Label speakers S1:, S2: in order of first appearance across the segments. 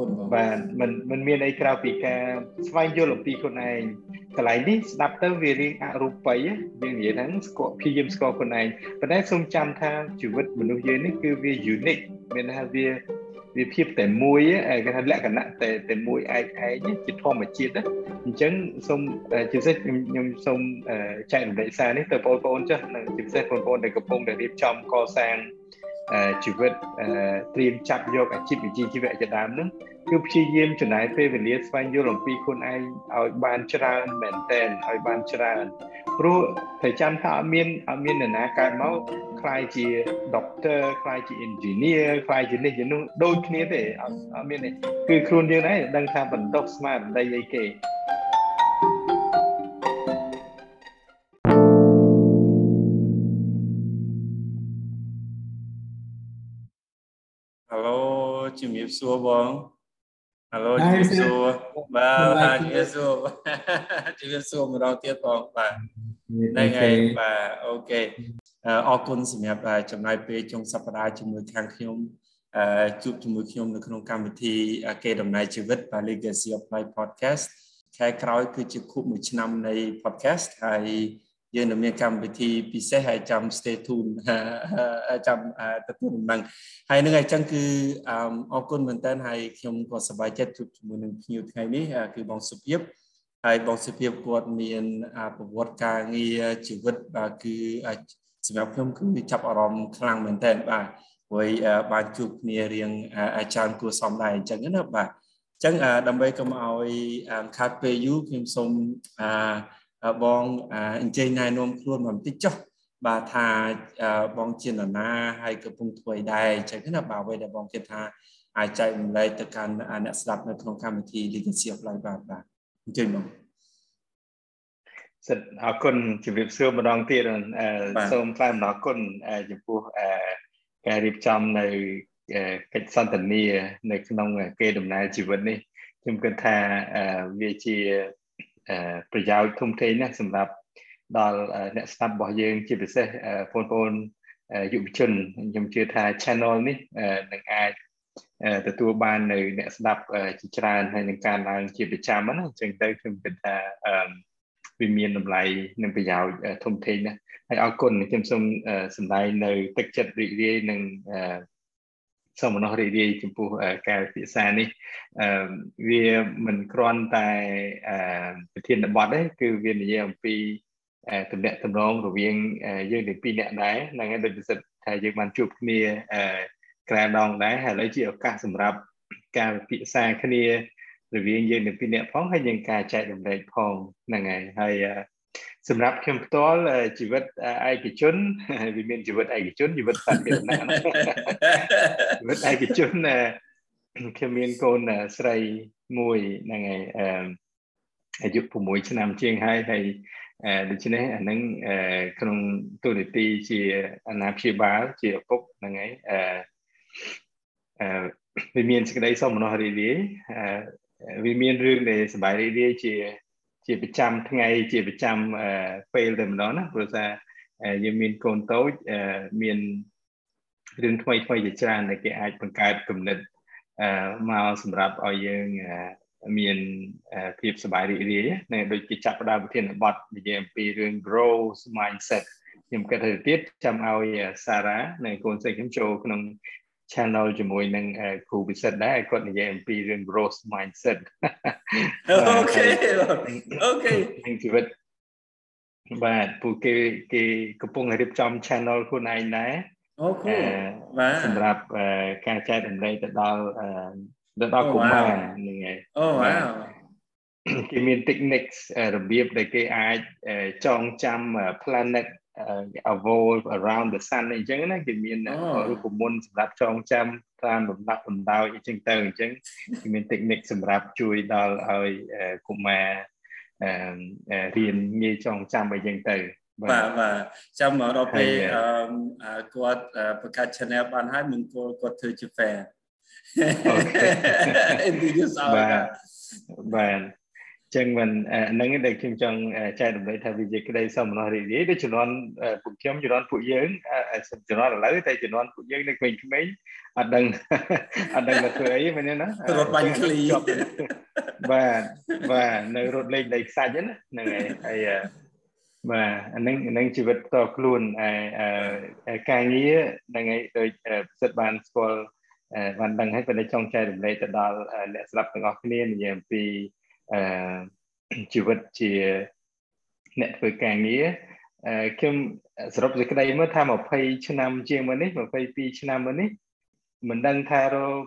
S1: គុណបង
S2: បាទមិនមិនមានអីក្រៅពីការស្វែងយល់អំពីខ្លួនឯងកន្លែងនេះស្ដាប់ទៅវារៀងអរូបីយើងនិយាយថាស្គាល់ព្យាយាមស្គាល់ខ្លួនឯងប៉ុន្តែសូមចាំថាជីវិតមនុស្សយើងនេះគឺវា unique មានថាវាវាភាពតែមួយគេថាលក្ខណៈតែតែមួយឯកឯងជាធម្មជាតិអញ្ចឹងសូមជាពិសេសខ្ញុំខ្ញុំសូមចែករំលែកសារនេះទៅបងប្អូនចាស់និងជាពិសេសបងប្អូនដែលកំពុងតែរៀបចំកសាង ជីវិតត្រៀមចាប់យកអាជីពវិជ្ជាជីវៈជាដើមហ្នឹងគឺព្យាយាមចំណាយពេលវេលាស្វែងយល់អំពីខ្លួនឯងឲ្យបានច្រើនមែនទែនឲ្យបានច្រើនព្រោះតែចាំថាអត់មានអត់មាននរណាកើតមកខ្លាយជា doctor ខ្លាយជា engineer ខ្លាយជានេះជានោះដូចគ្នាទេអត់អត់មានទេគឺខ្លួនយើងឯងដឹងថាបណ្ដុះស្មារតីអីគេ
S1: ជំរាបសួរបងហៅឡូជំរាបសួរបាទជំរាបសួរជំរាបសួរម្ដងទៀតបងបាទហ្នឹងហើយបាទអូខេអរគុណសម្រាប់ចំណាយពេលចុងសប្តាហ៍ជាមួយខាងខ្ញុំជួបជាមួយខ្ញុំនៅក្នុងកម្មវិធីគេដំណើរជីវិត Legacy of Life Podcast ខែក្រោយគឺជាខួប1ឆ្នាំនៃ podcast ហើយ យើងនឹងមានកម្មវិធីពិសេសហើយចាំ stay tuned ចាំទទួលដំណឹងហើយនឹងអញ្ចឹងគឺអរគុណមែនតើហើយខ្ញុំក៏សប្បាយចិត្តជួបជាមួយនឹងភ្ញៀវថ្ងៃនេះគឺបងសុភាពហើយបងសុភាពគាត់មានប្រវត្តិការងារជីវិតបាទគឺសម្រាប់ខ្ញុំគឺចាប់អារម្មណ៍ខ្លាំងមែនតើបាទព្រោះបានជួបគ្នារៀងអាចារ្យគួរសមដែរអញ្ចឹងណាបាទអញ្ចឹងដើម្បីកុំឲ្យខាត់ពេលយូរខ្ញុំសូមអឺ បងអញ្ជើញណែនាំខ្លួនបន្តិចចុះបាទថាបងជានរណាហើយកំពុងធ្វើអីដែរអញ្ចឹងណាបាទអ្វីដែលបងគិតថាអាចចែករំលែកទៅកាន់អ្នកស្ដាប់នៅក្នុងកម្មវិធី Legacy of Life បាទបាទអញ្ជើញបង
S2: សិតអរគុណជម្រាបសួរម្ដងទៀតសូមថ្លែងអំណរគុណចំពោះការរៀបចំនៅកិច្ចសន្ទនានៅក្នុងគេដំណើរជីវិតនេះខ្ញុំគិតថាវាជា ប្រយោជន៍ធំធេងណាស់សម្រាប់ដល់អ្នកស្ដាប់របស់យើងជាពិសេសបងប្អូនយុវជនខ្ញុំជឿថា channel នេះនឹងអាចទទួលបាននៅអ្នកស្ដាប់ជាច្រើនហើយនឹងការឡើងជាប្រចាំណាអញ្ចឹងទៅខ្ញុំគិតថាវាមានតម្លៃនិងប្រយោជន៍ធំធេងណាស់ហើយអរគុណខ្ញុំសូមសម្ដែងនៅទឹកចិត្តរីករាយនឹង សូមអនុរីករាយចំពោះការពិភាក្សានេះអឺវាមិនគ្រាន់តែអឺប្រធានបទទេគឺវានិយាយអំពីតំណែងតំណងរវាងយើងទាំងពីរនាក់ដែរហ្នឹងហើយដូចពិសិដ្ឋថាយើងបានជួបគ្នាអឺក្រែដងដែរហើយឥឡូវជាឱកាសសម្រាប់ការពិភាក្សាគ្នារវាងយើងទាំងពីរនាក់ផងហើយនឹងការចែករំលែកផងហ្នឹងហើយហើយ សម្រាប់ខ្ញុំផ្ទាល់ជីវិតឯកជនវាមានជីវិតឯកជនជីវិតសាធារណៈជីវិតឯកជនខ្ញុំមានកូនស្រីមួយហ្នឹងហើយអាយុ6ឆ្នាំជាងហើយហើយដូច្នេះអានឹងក្នុងទូនីតិជាអាណាព្យាបាលជាឪពុកហ្នឹងហើយអឺវាមានសេចក្តីសោមនស្សរីករាយវាមានរឿងដែលសប្បាយរីករាយជា ជាប្រចាំថ្ងៃជាប្រចាំពេលតែម្ដងណាព្រោះថាយើងមានកូនតូចមានរឿងថ្មីថ្មីជាច្រើនដែលគេអាចបង្កើតគំនិតមកសម្រាប់ឲ្យយើងមានភាពសប្បាយរីករាយណាដូចគេចាប់ផ្ដើមប្រធានបទនិយាយអំពីរឿង growth mindset ខ្ញុំគិតទៅទៀតចាំឲ្យសារ៉ានិងកូនស្រីខ្ញុំចូលក្នុង channel ជាមួយនឹងគ្រូពិសិដ្ឋដែរគាត់និយាយអំពីរឿង growth mindset
S1: OK OK
S2: នឹងជីវិតបាទពួកគេគេកំពុងរៀបចំ channel ខ្លួនឯងដែរ
S1: OK បាទ
S2: សម្រាប់ការចែករំលែកទៅដល់ទៅដល់កុមារហ្នឹងហើយ
S1: អូវ៉ាវ
S2: គេមាន techniques របៀបដែលគេអាចចងចាំ planet revolve around the sun អញ្ចឹងណាគេមានរូបមន្តសម្រាប់ចងចាំតាមលំដាប់លំដោយអញ្ចឹងទៅអញ្ចឹងគេមាន technique សម្រាប់ជួយដល់ឲ្យកុមាររៀនងាយចងចាំអីចឹងទៅ
S1: បាទបាទចាំមកដល់ពេលគាត់បង្កើត channel បានហើយមិនគល់គាត់ធ្វើជា fan
S2: អូខេ introduce ឲ្យបាទ ចឹងមិនហ្នឹងដែលខ្ញុំចង់ចែករំលែកថាវាជាក្តីសមណោះរីករាយដូចជំនាន់ពួកខ្ញុំជំនាន់ពួកយើងជំនាន់ឥឡូវតែជំនាន់ពួកយើងនៅក្មេងៗអត់ដឹងអត់ដឹងថាធ្វើអីមែនទេណា
S1: រត់បាញ់ឃ្លី
S2: បាទបាទនៅរត់លេងដីខ្សាច់ហ្នឹងហើយហើយបាទអានឹងនឹងជីវិតតខ្លួនឯការងារហ្នឹងហើយដូចប្រសិទ្ធបានស្គាល់បានដឹងហើយប៉ុន្តែចង់ចែករំលែកទៅដល់អ្នកស្ដាប់ទាំងអស់គ្នានិយាយអំពី អឺជីវិតជាអ្នកធ្វើការងារខ្ញុំសរុបសេចក្តីមើលថា20ឆ្នាំជាងមុននេះ22ឆ្នាំមុននេះមិនដឹងថារក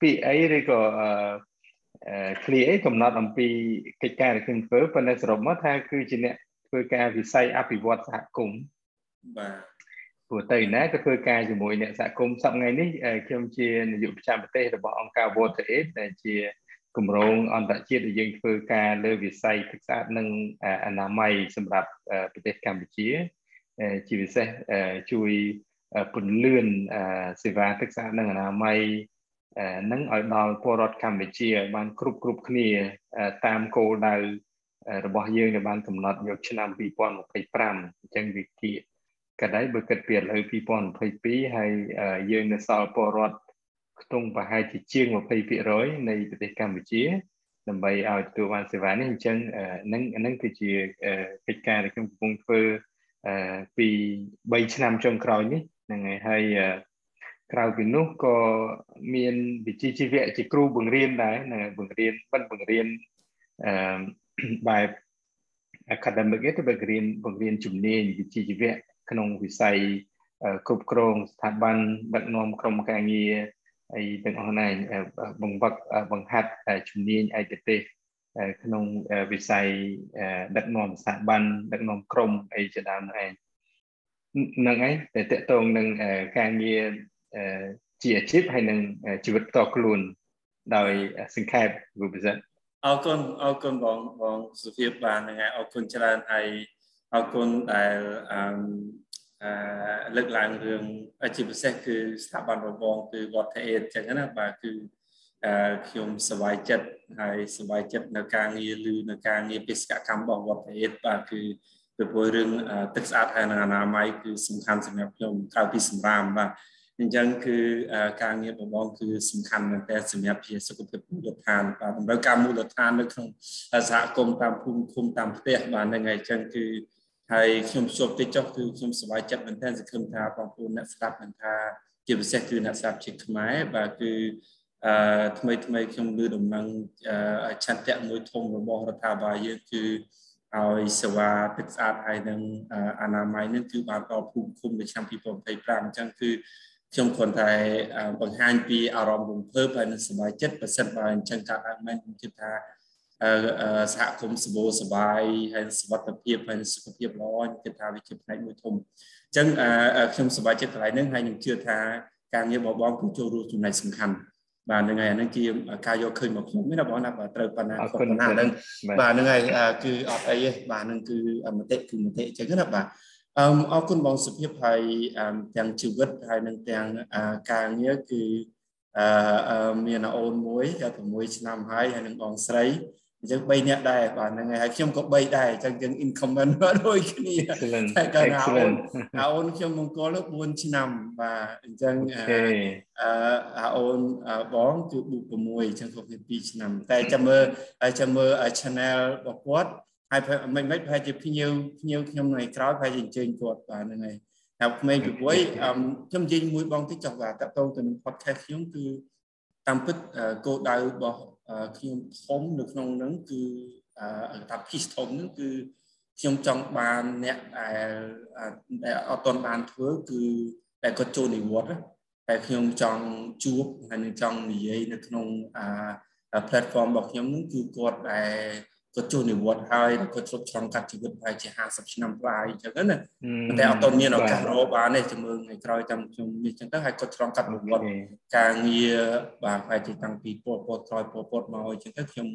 S2: ពាក្យអីឬក៏អឺឃ្លីអីកំណត់អំពីកិច្ចការដែលខ្ញុំធ្វើប៉ុន្តែសរុបមកថាគឺជាអ្នកធ្វើការវិស័យអភិវឌ្ឍសហគមន៍
S1: បាទ
S2: ព្រោះទៅណាក៏ធ្វើការជាមួយអ្នកសហគមន៍សប្តាហ៍ថ្ងៃនេះខ្ញុំជានាយកប្រចាំប្រទេសរបស់អង្គការ Water Aid ដែលជា គម្រោងអន្តរជាតិដែលយើងធ្វើការលើវិស័យទឹកស្អាតនិងអនាម័យសម្រាប់ប្រទេសកម្ពុជា ជាពិសេសជួយពន្លឿនសេវាទឹកស្អាតនិងអនាម័យនឹងឲ្យដល់ពលរដ្ឋកម្ពុជាឲ្យបានគ្រប់គ្រប់គ្នាតាមគោលដៅរបស់យើងដែលបានកំណត់យកឆ្នាំ2025អញ្ចឹងវាគៀកកដៃបើគិតពីឥឡូវ2022ហើយយើងនៅសល់ពលរដ្ឋ ខ្ទង់ប្រហែលជាជាង20%នៃប្រទេសកម្ពុជាដើម្បីឲ្យទទួលបានសេវានេះអញ្ចឹងនឹងនឹងគឺជាកិច្ចការដែលខ្ញុំកំពុងធ្វើពី3ឆ្នាំចុងក្រោយនេះហ្នឹងហើយហើយក្រៅពីនោះក៏មានវិជ្ជាជីវៈជាគ្រូបង្រៀនដែរណាបង្រៀនបិណ្ឌបង្រៀនអឺបែប academic ទៅបង្រៀនបង្រៀនជំនាញវិជ្ជាជីវៈក្នុងវិស័យគ្រប់គ្រងស្ថាប័នដឹកនាំក្រុមការងារ អីទាំងអស់ហ្នឹងបង្វឹកបង្ហាត់ជំនាញឯកទេសក្នុងវិស័យដឹកនាំស្ថាប័នដឹកនាំក្រុមអីជាដើមហ្នឹងឯងហ្នឹងឯងតែតកតងនឹងការងារជាអាជីពហើយនឹងជីវិតតខ្លួន ដោយសង្ខេបវិបសិទ្ធ
S1: អរគុណអរគុណបងបងសុភាពបានហ្នឹងហើយអរគុណច្រើនហើយអរគុណដែលអឺ លើកឡើងរឿងជាពិសេសគឺស្ថាប័នរបងគឺវត្តអេតអញ្ចឹងណាបាទគឺខ្ញុំសប្បាយចិត្តហើយសប្បាយចិត្តនៅការងារឬនៅការងារបេសកកម្មរបស់វត្តអេតបាទគឺពីព្រោះរឿងទឹកស្អាតហើយនិងអនាម័យគឺសំខាន់សម្រាប់ខ្ញុំក្រៅពីសម្រាមបាទអញ្ចឹងគឺការងារបបងគឺសំខាន់មែនតើសម្រាប់ជាសុខភាពមូលដ្ឋានបាទតម្រូវការមូលដ្ឋាននៅក្នុងសហគមន៍តាមភូមិឃុំតាមផ្ទះបាទហ្នឹងហើយអញ្ចឹងគឺ ហើយខ្ញុំជួបតិចចុះគឺខ្ញុំសប្បាយចិត្តមែនទែនសង្ឃឹមថាបងប្អូនអ្នកស្ដាប់នឹងថាជាពិសេសគឺអ្នកស្ដាប់ជាខ្មែរបាទគឺអឺថ្មីថ្មីខ្ញុំលើដំណឹងឆន្ទៈមួយធំរបស់រដ្ឋាភិបាលយើងគឺឲ្យសេវាទឹកស្អាតហើយនឹងអនាម័យនឹងគឺបានដល់ភូមិឃុំនៅឆ្នាំ2025អញ្ចឹងគឺខ្ញុំគ្រាន់តែបង្ហាញពីអារម្មណ៍រំភើបហើយនឹងសប្បាយចិត្តប្រសិនបើអញ្ចឹងកើតឡើងមែនខ្ញុំគិតថា សហគមន៍សបោសបាយហើយសុខភាពហើយសុខភាពល្អគិតថាវាជាផ្នែកមួយធំអញ្ចឹងខ្ញុំសប្បាយចិត្តកន្លែងហ្នឹងហើយខ្ញុំជឿថាការងាររបស់បងគឺចូលរួមចំណែកសំខាន់បាទហ្នឹងហើយអាហ្នឹងជាការយកឃើញមកខ្ញុំណាបងណាបាទត្រូវប៉ុណ្ណា
S2: ខុសប៉ុណ្ណា
S1: ហ្នឹងបាទហ្នឹងហើយគឺអត់អីទេបាទហ្នឹងគឺមតិគឺមតិអញ្ចឹងណាបាទអឺអរគុណបងសុភាពហើយទាំងជីវិតហើយនឹងទាំងការងារគឺអឺមានអូនមួយ6ឆ្នាំហើយហើយនឹងបងស្រី អញ្ចឹង3នាក់ដែរបាទហ្នឹងហើយហើយខ្ញុំក៏3ដែរអញ្ចឹងយើង incomment ដូចគ្នាតែកាលណាអូនអូនខ្ញុំមង្គល4ឆ្នាំបាទអញ្ចឹងអឺអូនបងគឺ6អញ្ចឹងគ្រប់គ្នា2ឆ្នាំ តែចាំមើលចាំមើល channel របស់គាត់ហើយមិនមិនប្រហែលជាភ្ញៀវភ្ញៀវខ្ញុំនៅក្រោយប្រហែលជាអញ្ជើញគាត់បាទហ្នឹងហើយហើយក្មេងពីវ័យខ្ញុំនិយាយមួយបងតិចចុះបាទតកតងទៅនឹង podcast ខ្ញុំគឺតាមពិតគោលដៅរបស់ ខ្ញុំធំនៅក្នុងហ្នឹងគឺថា piece ធំហ្នឹងគឺខ្ញុំចង់បានអ្នកដែលដែលអត់ទាន់បានធ្វើគឺតែគាត់ចូលនិវត្តន៍តែខ្ញុំចង់ជួបហើយនឹងចង់និយាយនៅក្នុងអា platform របស់ខ្ញុំហ្នឹងគឺគាត់ដែល គាត់ចូលនិវត្តន៍ហើយគាត់ឆ្លប់ឆ្លងកាត់ជីវិតប្រហែលជា50ឆ្នាំប្លាយអញ្ចឹងណាតែអត់ទាន់មានឱកាសរកបានទេជំរឿនថ្ងៃក្រោយតាមខ្ញុំនេះអញ្ចឹងទៅហើយគាត់ឆ្លងកាត់និវត្តន៍ការងារបាទប្រហែលជាតាំងពីពលពតក្រោយពលពតមកអញ្ចឹងទៅខ្ញុំ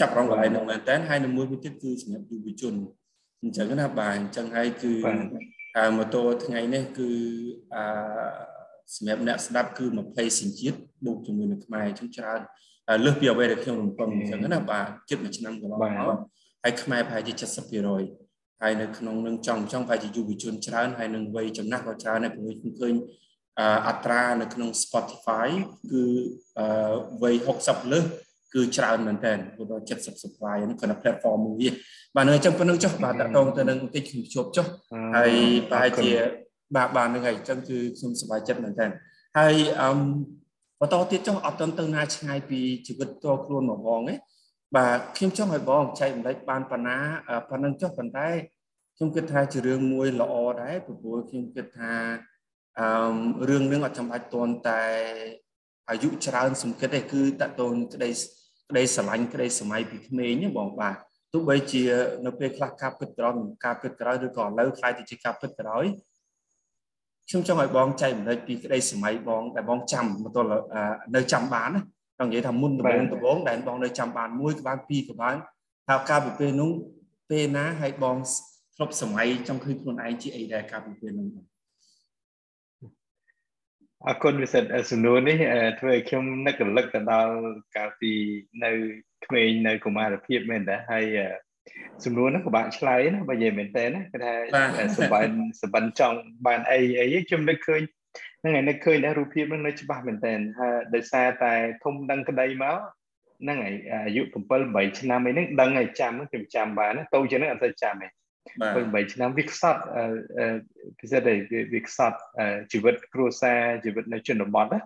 S1: ចាប់រងកន្លែងនោះមែនតើហើយនៅមួយទៀតគឺសម្រាប់យុវជនអញ្ចឹងណាបាទអញ្ចឹងហើយគឺម៉ូតូថ្ងៃនេះគឺអឺសម្រាប់អ្នកស្ដាប់គឺ20សញ្ជាតិបូកជាមួយនឹងខ្មែរអញ្ចឹងច្រើន លើសពីអ្វីដែលខ្ញុំរំពឹងអញ្ចឹងណាបាទជិតមួយឆ្នាំកន្លងមកហើយខ្មែរប្រហែលជា70%ហើយនៅក្នុងនឹងចង់ចង់ប្រហែលជាយុវជនច្រើនហើយនឹងវ័យចំណាស់ក៏ច្រើនហើយព្រោះខ្ញុំឃើញអត្រានៅក្នុង Spotify គឺវ័យ60លើសគឺច្រើនមែនតើព្រោះ70 supply ហ្នឹងគាត់ platform មួយវាបាទនៅអញ្ចឹងប៉ុណ្្នឹងចុះបាទតកតងទៅនឹងបន្តិចខ្ញុំជប់ចុះហើយប្រហែលជាបាទបាទហ្នឹងហើយអញ្ចឹងគឺខ្ញុំសប្បាយចិត្តមែនតើហើយអឺ បន្តទៀតចុះអត់ទៅណាឆ្ងាយពីជីវិតតខ្លួនមកបងទេបាទខ្ញុំចង់ឲ្យបងចែកម្លេចបានប៉ុណ្ណាប៉ុណ្ណឹងចុះប៉ុន្តែខ្ញុំគិតថាជារឿងមួយល្អដែរព្រោះខ្ញុំគិតថាអឺរឿងនឹងអត់ចាំបាច់តន់តែអាយុច្រើនសំគិតទេគឺតតូនក្តីក្តីស្រឡាញ់ក្តីសម័យពីក្មេងបងបាទទោះបីជានៅពេលខ្លះការពិតក្រោយការពិតក្រោយឬក៏ឥឡូវខ្លាយទៅជាការពិតក្រោយ ខ្ញុំចង់ឲ្យបងចែកម្លេចពីក្តីសម័យបងដែលបងចាំមកទល់នៅចាំបានណាចង់និយាយថាមុនដំបូងដំបូងដែលបងនៅចាំបានមួយក្បាលពីរក្បាលថាការពីពេលនោះពេលណាឲ្យបងធ្លាប់សម័យចង់ឃើញខ្លួនឯងជាអីដែរការពីពេលនោះ
S2: អរគុណវិសិទ្ធសំណួរនេះធ្វើឲ្យខ្ញុំនឹករលឹកទៅដល់កាលពីនៅក្មេងនៅកុមារភាពមែនតើហើយ សំណួរហ្នឹងពិបាកឆ្លើយណាបើនិយាយមែនតើណាគឺថាសម្បានសម្បានចង់បានអីអីខ្ញុំនឹកឃើញហ្នឹងហើយនឹកឃើញដែររូបភាពហ្នឹងនៅច្បាស់មែនតើហើយដោយសារតែធំដឹងក្តីមកហ្នឹងហើយអាយុ7 8ឆ្នាំអីហ្នឹងដឹងហើយចាំខ្ញុំចាំបានណាតូចជាងហ្នឹងអត់ទៅចាំទេ8ឆ្នាំវាខ្សត់ពិសេសតែវាខ្សត់ជីវិតគ្រួសារជីវិតនៅជនបទណា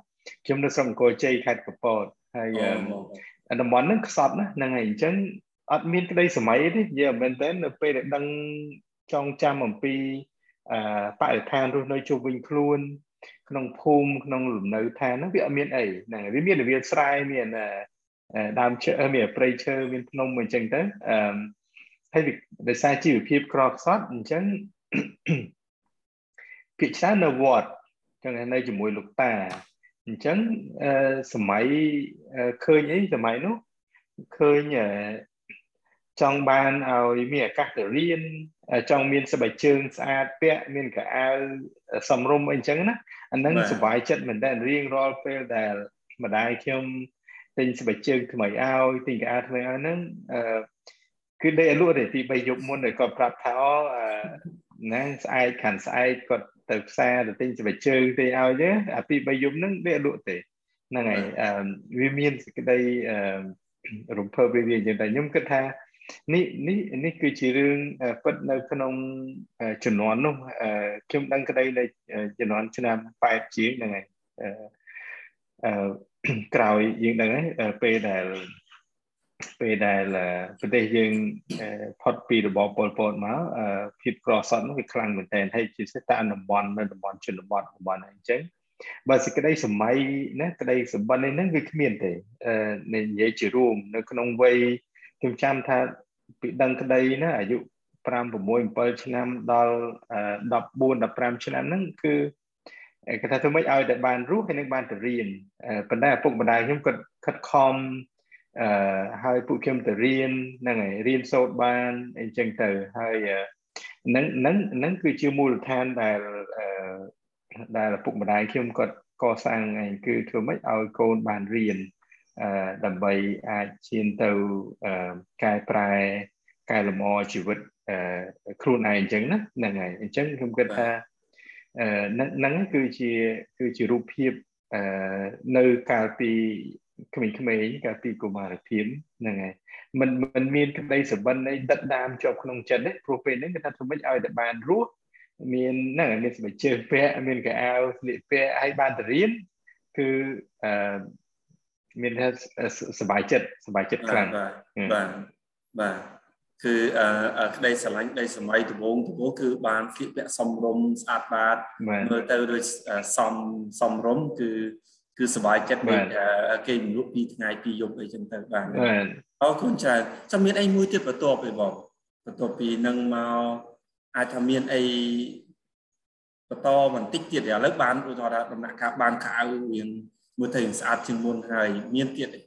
S2: ខ្ញុំនៅស្រុកអង្គរជ័យខេត្តកពតហើយតំបន់ហ្នឹងខ្សត់ណាហ្នឹងហើយអញ្ចឹង អត់មានក្តីសម័យទេនិយាយមែនតើនៅពេលដែលដឹងចងចាំអំពីអឺបរិស្ថានរស់នៅជុំវិញខ្លួន ក្នុងភូមិក្នុងលំនៅឋានហ្នឹងវាអត់មានអីហ្នឹងវាមានវាស្រែមានដើមឈើមានព្រៃឈើមានភ្នំអញ្ចឹងទៅអឺហើយដោយសារជីវភាពក្រខ្សត់អញ្ចឹងភាគច្រើននៅវត្តចឹងនៅជាមួយលោកតាអញ្ចឹងសម័យឃើញអីសម័យនោះឃើញ ចង់បានឲ្យមានឱកាសទៅរៀនចង់មានស្បែកជើងស្អាតពាក់មានកៅអៅសំរុំអីចឹងណាអាហ្នឹងសុបាយចិត្តមែនតើរៀងរាល់ពេលដែលម្ដាយខ្ញុំទិញស្បែកជើងថ្មីឲ្យទិញកៅអៅថ្មីឲ្យហ្នឹងគឺដេកឲ្យលក់ទេទី3យប់មុនគាត់ប្រាប់ថាណាស្អែកខាងស្អែកគាត់ទៅផ្សារទៅទិញស្បែកជើងទេឲ្យទេអាទី3យប់ហ្នឹងដេកលក់ទេហ្នឹងហើយវាមានសេចក្តីរំភើបវាវាអញ្ចឹងតែខ្ញុំគិតថា នេះនេះនេះគឺជារឿងពិតនៅក្នុងជំនាន់នោះខ្ញុំដឹងក្តីនៅជំនាន់ឆ្នាំ8ជាងហ្នឹងហើយអឺក្រោយយើងដឹងហើយពេលដែលពេលដែលប្រទេសយើងផុតពីរបបប៉ុលពតមកភាពក្រសត់នោះវាខ្លាំងមែនទែនហើយជាពិសេសតាមតំបន់នៅតំបន់ជនបទតំបន់អីចឹងបើសេចក្តីសម័យណាក្តីសម្បត្តិនេះហ្នឹងវាគ្មានទេនិយាយជារួមនៅក្នុងវ័យ ខ្ញុំចាំថាពីដឹងក្តីណាអាយុ5 6 7ឆ្នាំដល់14 15ឆ្នាំហ្នឹងគឺគេថាធ្វើម៉េចឲ្យតែបានរស់ហើយនឹងបានទៅរៀនប៉ុន្តែឪពុកម្ដាយខ្ញុំគាត់ខិតខំអឺហើយពួកខ្ញុំទៅរៀនហ្នឹងហើយរៀនសូត្របានអីចឹងទៅហើយហ្នឹងហ្នឹងហ្នឹងគឺជាមូលដ្ឋានដែលដែលឪពុកម្ដាយខ្ញុំគាត់កសាងឯងគឺធ្វើម៉េចឲ្យកូនបានរៀនអឺ ដើម្បីអាចឈានទៅកែប្រែកែលម្អជីវិតខ្លួនឯងអញ្ចឹងណាហ្នឹងហើយអញ្ចឹងខ្ញុំគិតថាអឺហ្នឹងគឺជាគឺជារូបភាពអឺនៅកាលពីក្មេងៗកាលពីកុមារភាពហ្នឹងហើយมันมันមានក្តីសបិនអីដិតដាមជាប់ក្នុងចិត្តទេព្រោះពេលហ្នឹងគេថាធ្វើម៉េចឲ្យតែបានរស់មានហ្នឹងមានស្បែកជើងពាក់មានកៅអៅស្លៀកពាក់ឲ្យបានទៅរៀនគឺអឺ មានថាសុបាយចិត្តសុបាយចិត្តខ្លាំង
S1: បាទបាទគឺអឺក្តីស្រឡាញ់ក្តីសម័យដំបូងដំបូងគឺបានគៀកពាក់សំរុំស្អាតបាតមើលទៅដូចសំសំរុំគឺគឺសុបាយចិត្តដូចគេមនុស្សពីថ្ងៃពីយប់អីចឹងទៅបាទអរគុណច្រើនចាំមានអីមួយទៀតបន្ទាប់ទេបងបន្ទាប់ពីនឹងមកអាចថាមានអីបន្តបន្តិចទៀតឥឡូវបានឧទាហរណ៍ដំណាក់កាលបានខៅរៀង មើលទៅស្អាតជាងមុនហើយមានទៀតទេ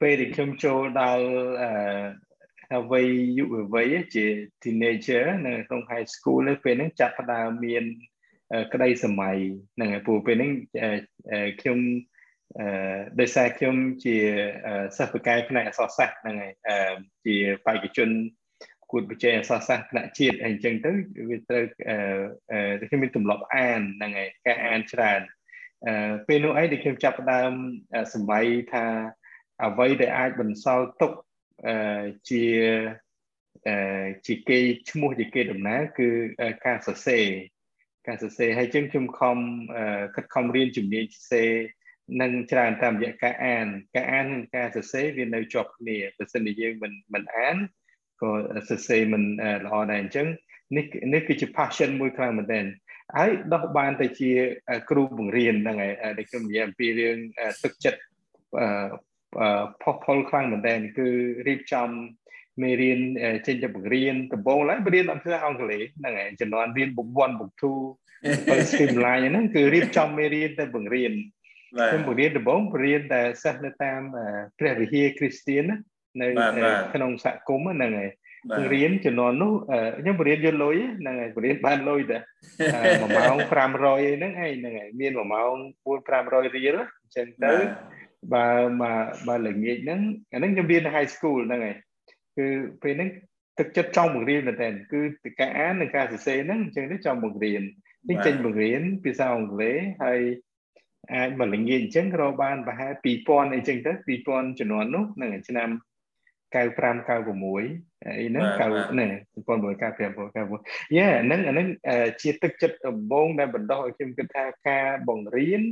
S2: ពេលដែលខ្ញុំចូលដល់អឺវ័យយុវវ័យជា teenager នៅក្នុង high school ពេលហ្នឹងចាប់ផ្ដើមមានក្តីសម័យហ្នឹងហើយព្រោះពេលហ្នឹងខ្ញុំអឺដោយសារខ្ញុំជាសិស្សបកាយផ្នែកអក្សរសាស្ត្រហ្នឹងហើយអឺជាបេក្ខជន គួតបច្ចេកអក្សរសាស្ត្រថ្នាក់ជាតិអីចឹងទៅវាត្រូវអឺខ្ញុំមានទម្លាប់អានហ្នឹងហើយការអានច្រើនអឺពេលនោះអីដែលខ្ញុំចាប់ផ្ដើមសម័យថាអ្វីដែលអាចបន្សល់ទុកអឺជាអឺជាគេឈ្មោះជាគេដំណើរគឺការសរសេរការសរសេរហើយចឹងខ្ញុំខំខិតខំរៀនជំនាញសរសេរនឹងច្រើនតាមរយៈការអាន ការអាននិងការសរសេរវានៅជាប់គ្នាបើសិនជាយើងមិនមិនអាន ក៏សរសេរមិនល្អដែរអញ្ចឹងនេះនេះគឺជា passion មួយខ្លាំងមែនទែនហើយដោះបានទៅជាគ្រូបង្រៀនហ្នឹងហើយដែលខ្ញុំនិយាយអំពីរឿងទឹកចិត្តផុសផុលខ្លាំងមែនទែនគឺរៀបចំមេរៀនចេញទៅបង្រៀនដំបូងឡើយបង្រៀនអភាសាអង់គ្លេសហ្នឹងហើយជំនាន់រៀនបុក1បុក2បើ streamline ហ្នឹងគឺរៀបចំមេរៀនទៅបង្រៀនខ្ញុំបង្រៀនដំបូងបង្រៀនតែសិស្សនៅតាមព្រះវិហារគ្រីស្ទៀន នៅក្នុងសហគមន៍ហ្នឹងហើយបង្រៀនជំនាន់នោះខ្ញុំបង្រៀនយកលុយហ្នឹងហើយបង្រៀនបានលុយតែ1ម៉ោង500អីហ្នឹងហើយហ្នឹងហើយមាន1ម៉ោង4 500រៀលអញ្ចឹងទៅបើមកបើល្ងាចហ្នឹងអាហ្នឹងខ្ញុំរៀននៅ high school ហ្នឹងហើយគឺពេលហ្នឹងទឹកចិត្តចង់បង្រៀនមែនតើគឺការអាននិងការសរសេរហ្នឹងអញ្ចឹងទៅចង់បង្រៀននេះចេញបង្រៀនភាសាអង់គ្លេសហើយអាចមកល្ងាចអញ្ចឹងរកបានប្រហែល2000អីចឹងទៅ2000ជំនាន់នោះហ្នឹងឆ្នាំ 95 96អីហ្នឹង9នេះ1995យ៉ាហ្នឹងអាហ្នឹងជាទឹកចិត្តដំបូងដែលបណ្ដោះឲ្យខ្ញុំគិតថាការបង្រៀន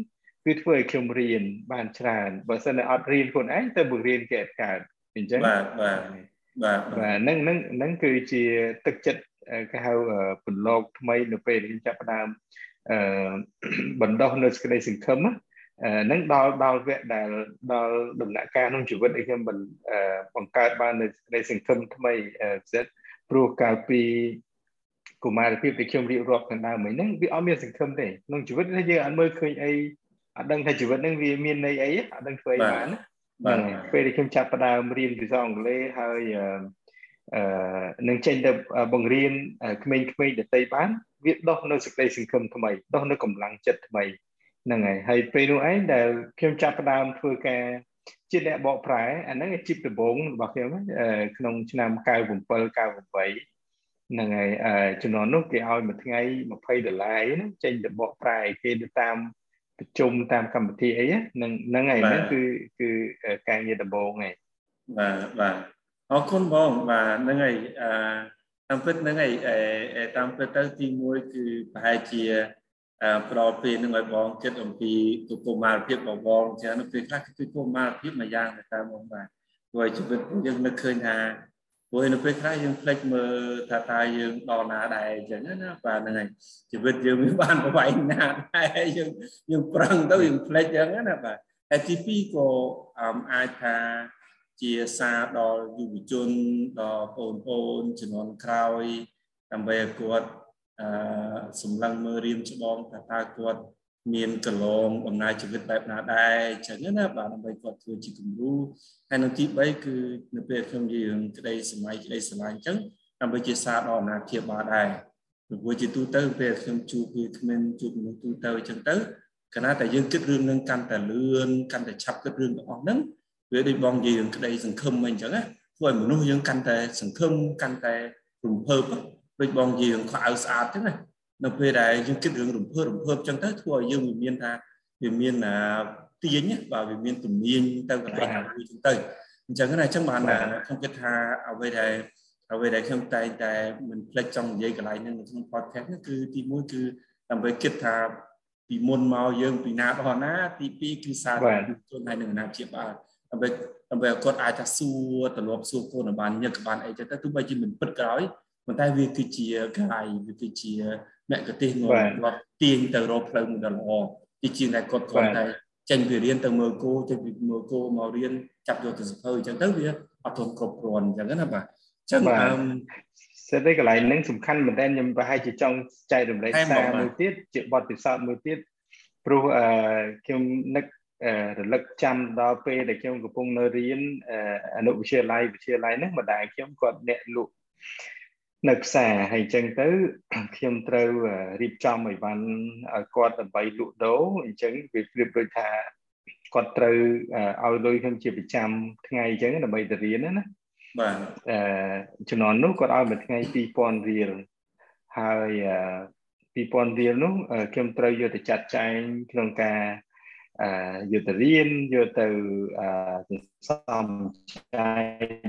S2: គឺធ្វើឲ្យខ្ញុំរៀនបានច្រើនបើសិនតែអត់រៀនខ្លួនឯងទៅបង្រៀនគេអត់កើតអញ្ចឹង
S1: បាទបាទបាទ
S2: បាទហ្នឹងហ្នឹងហ្នឹងគឺជាទឹកចិត្តគេហៅប្រឡោកថ្មីនៅពេលខ្ញុំចាប់ផ្ដើមអឺបណ្ដោះនៅសេចក្តីសង្ឃឹមហ្នឹងដល់ដល់វគ្គដែលដល់ដំណាក់កាលក្នុងជីវិតឲ្យខ្ញុំបង្កើតបាននៅសេចក្តីសង្ឃឹមថ្មីផ្សេងព្រោះកាលពីកុមារភាពដែលខ្ញុំរៀបរាប់ខាងដើមហ្នឹងវាអត់មានសង្ឃឹមទេក្នុងជីវិតយើងអត់មើលឃើញអីអត់ដឹងថាជីវិតហ្នឹងវាមានន័យអីអត់ដឹងធ្វើអីបានបាទពេលដែលខ្ញុំចាប់ផ្ដើមរៀនភាសាអង់គ្លេសហើយអឺនឹងចេញទៅបង្រៀនក្មេងៗដទៃបានវាដោះនៅសេចក្តីសង្ឃឹមថ្មីដោះនៅកម្លាំងចិត្តថ្មី ហ្នឹងហើយហើយពេលនោះឯងដែលខ្ញុំចាប់ផ្ដើមធ្វើការជាអ្នកបកប្រែអាហ្នឹងជាដំបូងរបស់ខ្ញុំក្នុងឆ្នាំ97 98ហ្នឹងហើយចំនួននោះគេឲ្យមួយថ្ងៃ20ដុល្លារហ្នឹងចេញទៅបកប្រែគេទៅតាមប្រជុំតាមកម្មវិធីអីហ្នឹងហ្នឹងហើយហ្នឹងគឺគឺការងារដំបូងហើយ
S1: បាទបាទអរគុណបងបាទហ្នឹងហើយអឺតាមពិតហ្នឹងហើយតាមពិតទៅទី1គឺប្រហែលជា ផ្ដល់ពេលនឹងឲ្យបងគិតអំពីកុមារភាពរបស់បងចឹងនៅពេលខ្លះគឺកុមារភាពមួយយ៉ាងទៅតាមបងបាទព្រោះជីវិតយើងនឹកឃើញថាព្រោះនៅពេលខ្លះយើងភ្លេចមើលថាតើយើងដល់ណាដែរអញ្ចឹងណាបាទហ្នឹងហើយជីវិតយើងវាបានប្រវែងណាដែរយើងយើងប្រឹងទៅយើងភ្លេចអញ្ចឹងណាបាទហើយទី2ក៏អាចថាជាសារដល់យុវជនដល់បងប្អូនជំនាន់ក្រោយដើម្បីឲ្យគាត់ អឺសម្លឹងមើលរៀមច្បងថាតើគាត់មានកលងអំណាចជីវិតបែបណាដែរអញ្ចឹងណាបាទដើម្បីគាត់ធ្វើជាគំរូហើយនៅទី3គឺនៅពេលខ្ញុំនិយាយរឿងក្តីសម័យក្តីស្រឡាញ់អញ្ចឹងដើម្បីជាសារដល់អាណាព្យាបាលដែរព្រោះជាទូទៅពេលខ្ញុំជួបវាគ្មានជួបមនុស្សទូទៅអញ្ចឹងទៅគណៈតែយើងគិតរឿងនឹងកាន់តែលឿនកាន់តែឆាប់គិតរឿងទាំងអស់ហ្នឹងវាដូចបងនិយាយរឿងក្តីសង្ឃឹមអីអញ្ចឹងណាធ្វើឲ្យមនុស្សយើងកាន់តែសង្ឃឹមកាន់តែរំភើប ដូចបងនិយាយរឿងខោអាវស្អាតអញ្ចឹងណានៅពេលដែលយើងគិតរឿងរំភើបរំភើបអញ្ចឹងទៅធ្វើឲ្យយើងមានថាវាមានទាញបាទវាមានទំនាញទៅកន្លែងមួយអញ្ចឹងទៅអញ្ចឹងណាអញ្ចឹងបានខ្ញុំគិតថាអ្វីដែលអ្វីដែលខ្ញុំតែងតែមិនភ្លេចចង់និយាយកន្លែងនេះនៅក្នុង podcast នេះគឺទី1គឺដើម្បីគិតថាពីមុនមកយើងពីណាដល់ណាទី2គឺសារជនហើយនឹងណាជាបាលដើម្បីដើម្បីឲ្យគាត់អាចថាសួរទម្លាប់សួរកូនបានញឹកបានអីចឹងទៅទោះបីជាមិនពិតក្រោយ ប៉ុន្តែវាគឺជាកាយវាគឺជាមគ្គទេសងគាត់ទាញទៅរកផ្លូវមួយដ៏ល្អទីជាងតែគាត់គាត់តែចេញពីរៀនទៅមើលគោចេញពីមើលគោមករៀនចាប់យកទៅសភៅអញ្ចឹងទៅវាអត់ទាន់គ្រប់គ្រាន់អញ្ចឹងណាបាទអញ្ចឹងអឺ
S2: សិតតែកន្លែងហ្នឹងសំខាន់មែនតើខ្ញុំប្រហែលជាចង់ចែករំលែកសារមួយទៀតជាបទពិសោធន៍មួយទៀតព្រោះអឺខ្ញុំនឹករលឹកចាំដល់ពេលដែលខ្ញុំកំពុងនៅរៀនអនុវិទ្យាល័យវិទ្យាល័យហ្នឹងម្ដាយខ្ញុំគាត់អ្នកលក់ នៅផ្សារហើយអញ្ចឹងទៅខ្ញុំត្រូវរៀបចំអីវ៉ាន់ឲ្យគាត់ដើម្បីលក់ដូរអញ្ចឹងវាប្រៀបដូចថាគាត់ត្រូវឲ្យលុយខ្ញុំជាប្រចាំថ្ងៃអញ្ចឹងដើម្បីទៅរៀនណា
S1: បាទ
S2: អឺជំនាន់នោះគាត់ឲ្យមួយថ្ងៃ2000រៀលហើយ2000រៀលនោះខ្ញុំត្រូវយកទៅចាត់ចែងក្នុងការអឺ យកទៅរៀនយកទៅអឺសំចៃ